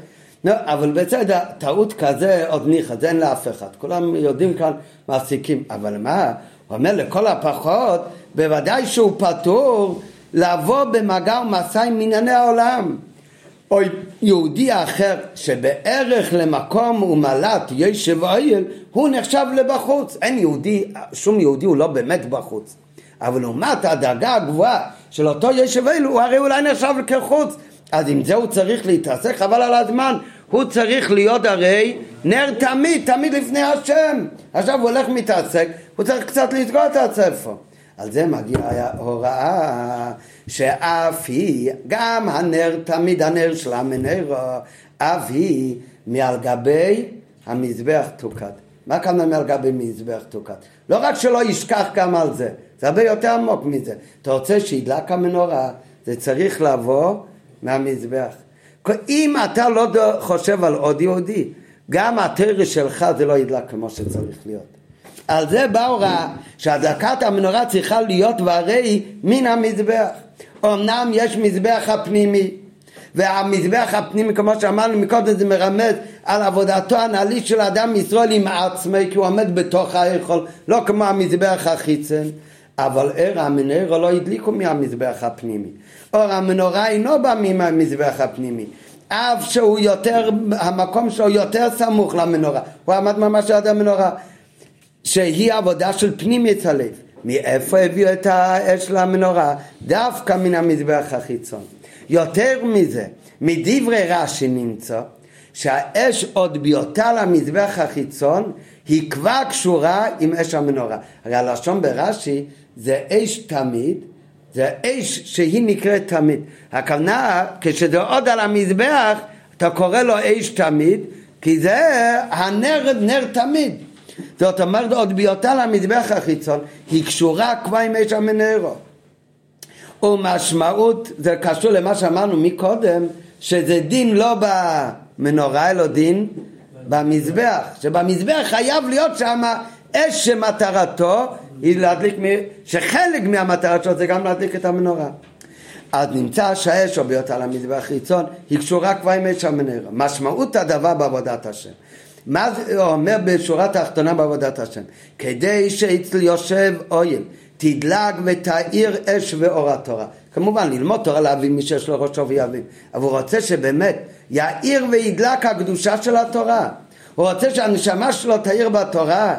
לא, אבל בסדר, טעות כזה עוד ניחא, זה אין לאף אחד. כולם יודעים כאן, מפסיקים. אבל מה? הוא אומר לכל הפחות, בוודאי שהוא פטור לבוא במגע ומסע עם ענייני העולם. או יהודי אחר שבערך למקום ומלט ישב אויל, הוא נחשב לבחוץ. אין יהודי, שום יהודי הוא לא באמת בחוץ. אבל לעומת הדרגה הגבוהה של אותו ישב אויל, הוא הרי אולי נחשב כחוץ. אז עם זה הוא צריך להתעסק, חבל על הזמן. הוא צריך להיות הרי נר תמיד, תמיד לפני השם. עכשיו הוא הולך מתעסק, הוא צריך קצת לסגור את הספר. על זה מגיעה הוראה שאף היא, גם הנר, תמיד הנר של המנרו, אף היא מעל גבי המזבח תוקד. מה כאן מעל גבי מזבח תוקד? לא רק שלא ישכח גם על זה, זה הרבה יותר עמוק מזה. אתה רוצה שידלק המנורה, זה צריך לבוא מהמזבח. אם אתה לא חושב על עוד יהודי, גם התרא שלך זה לא ידלק כמו שצריך להיות. על זה באה הוראה שהדלקת המנורה צריכה להיות והרי מן המזבח. אמנם יש מזבח הפנימי והמזבח הפנימי כמו שאמרנו מקודם זה מרמז על עבודתו הנעלית של אדם ישראל עם עצמי כי הוא עומד בתוך האכול לא כמו המזבח החיצן. אבל ער המנורה לא הדליקו מהמזבח הפנימי. אור המנורה אינו בא מהמזבח הפנימי. אף שהוא יותר, המקום שלו יותר סמוך למנורה. הוא עמד ממש עד המנורה שהיא עבודה של פנימית הלב. מאיפה הביאו את האש למנורה? דווקא מן המזבח החיצון. יותר מזה, מדברי רש"י נמצא שהאש עוד בהיותה למזבח החיצון היא כבר קשורה עם אש המנורה. הרי הלשון ברש"י זה אש תמיד, זה אש שהיא נקראת תמיד. הכוונה, כשזה עוד על המזבח, אתה קורא לו אש תמיד, כי זה הנר נר תמיד. זאת אומרת עוד בהיותה למזבח החיצון היא קשורה כבר עם אש המנרו ומשמעות זה קשור למה שאמרנו מקודם שזה דין לא במנורה אלא דין במזבח. שבמזבח חייב להיות שם אש שמטרתו היא להדליק, שחלק מהמטרה שלו זה גם להדליק את המנורה. אז נמצא שהאש או בהיותה למזבח חיצון היא קשורה כבר עם אש המנורה משמעות הדבר בעבודת השם מה זה אומר בשורה התחתונה בעבודת השם? כדי שאצל יושב אויל תדלג ותאיר אש ואור התורה. כמובן ללמוד תורה להבין מי שיש לו ראשו ויבין, אבל הוא רוצה שבאמת יאיר וידלק הקדושה של התורה. הוא רוצה שהנשמה שלו תאיר בתורה.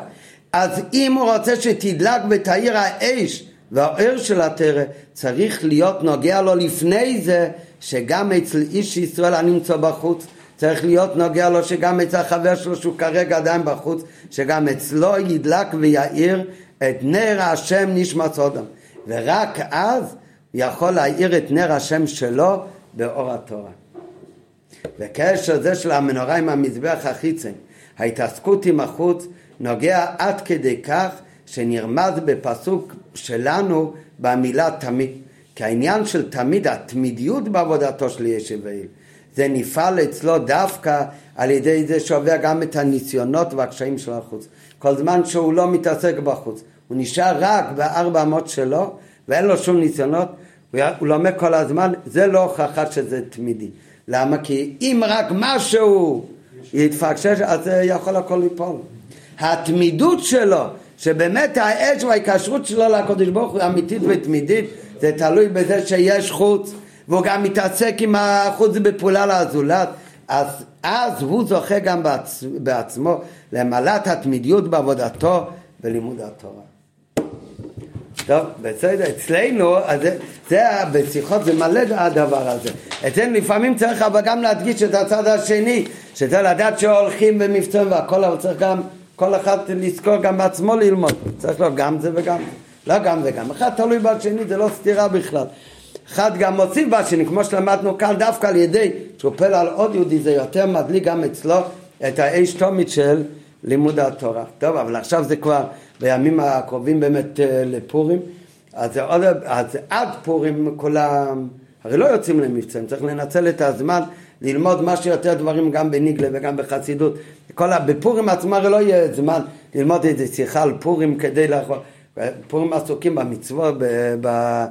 אז אם הוא רוצה שתדלק ותאיר האש והאור של התרא, צריך להיות נוגע לו לפני זה שגם אצל איש ישראל הנמצא בחוץ צריך להיות נוגע לו שגם אצל החבר שלו שהוא כרגע עדיין בחוץ, שגם אצלו ידלק ויאיר את נר השם נשמת סודם. ורק אז יכול להאיר את נר השם שלו באור התורה. וקשר זה של המנורה עם המזבח החיצן, ההתעסקות עם החוץ, נוגע עד כדי כך שנרמז בפסוק שלנו במילה תמיד. כי העניין של תמיד, התמידיות בעבודתו של העיל. זה נפעל אצלו דווקא על ידי זה שעובר גם את הניסיונות והקשיים של החוץ. כל זמן שהוא לא מתעסק בחוץ, הוא נשאר רק בארבע אמות שלו ואין לו שום ניסיונות, הוא לומד כל הזמן, זה לא הוכחה שזה תמידי. למה? כי אם רק משהו יתפקשש, אז יכול הכל ליפול. התמידות שלו, שבאמת האש וההיקשרות שלו לקדוש ברוך הוא אמיתית ותמידית, זה תלוי בזה שיש חוץ. והוא גם מתעסק עם החוץ בפעולה לזולת, אז, אז הוא זוכה גם בעצ, בעצמו למלאת התמידיות בעבודתו בלימוד התורה. טוב, בסדר, אצלנו, אז זה, זה בשיחות זה מלא הדבר הזה. אצלנו לפעמים צריך אבל גם להדגיש את הצד השני, שצריך לדעת שהולכים במבצעים והכל, אבל צריך גם, כל אחד לזכור גם בעצמו ללמוד. צריך לו גם זה וגם זה. לא גם וגם. אחד תלוי בשני, זה לא סתירה בכלל. אחד גם מוסיף בשני, כמו שלמדנו כאן, דווקא על ידי שהוא פועל על עוד יהודי, זה יותר מדליק גם אצלו את האש תומית של לימוד התורה. טוב, אבל עכשיו זה כבר בימים הקרובים באמת אה, לפורים, אז, זה עוד, אז עד פורים כולם, הרי לא יוצאים למבצעים, צריך לנצל את הזמן ללמוד מה שיותר דברים גם בניגלה וגם בחסידות. כל, בפורים עצמה הרי לא יהיה זמן ללמוד איזה שיחה על פורים כדי לאכול. פורים עסוקים במצוות, ב- ב-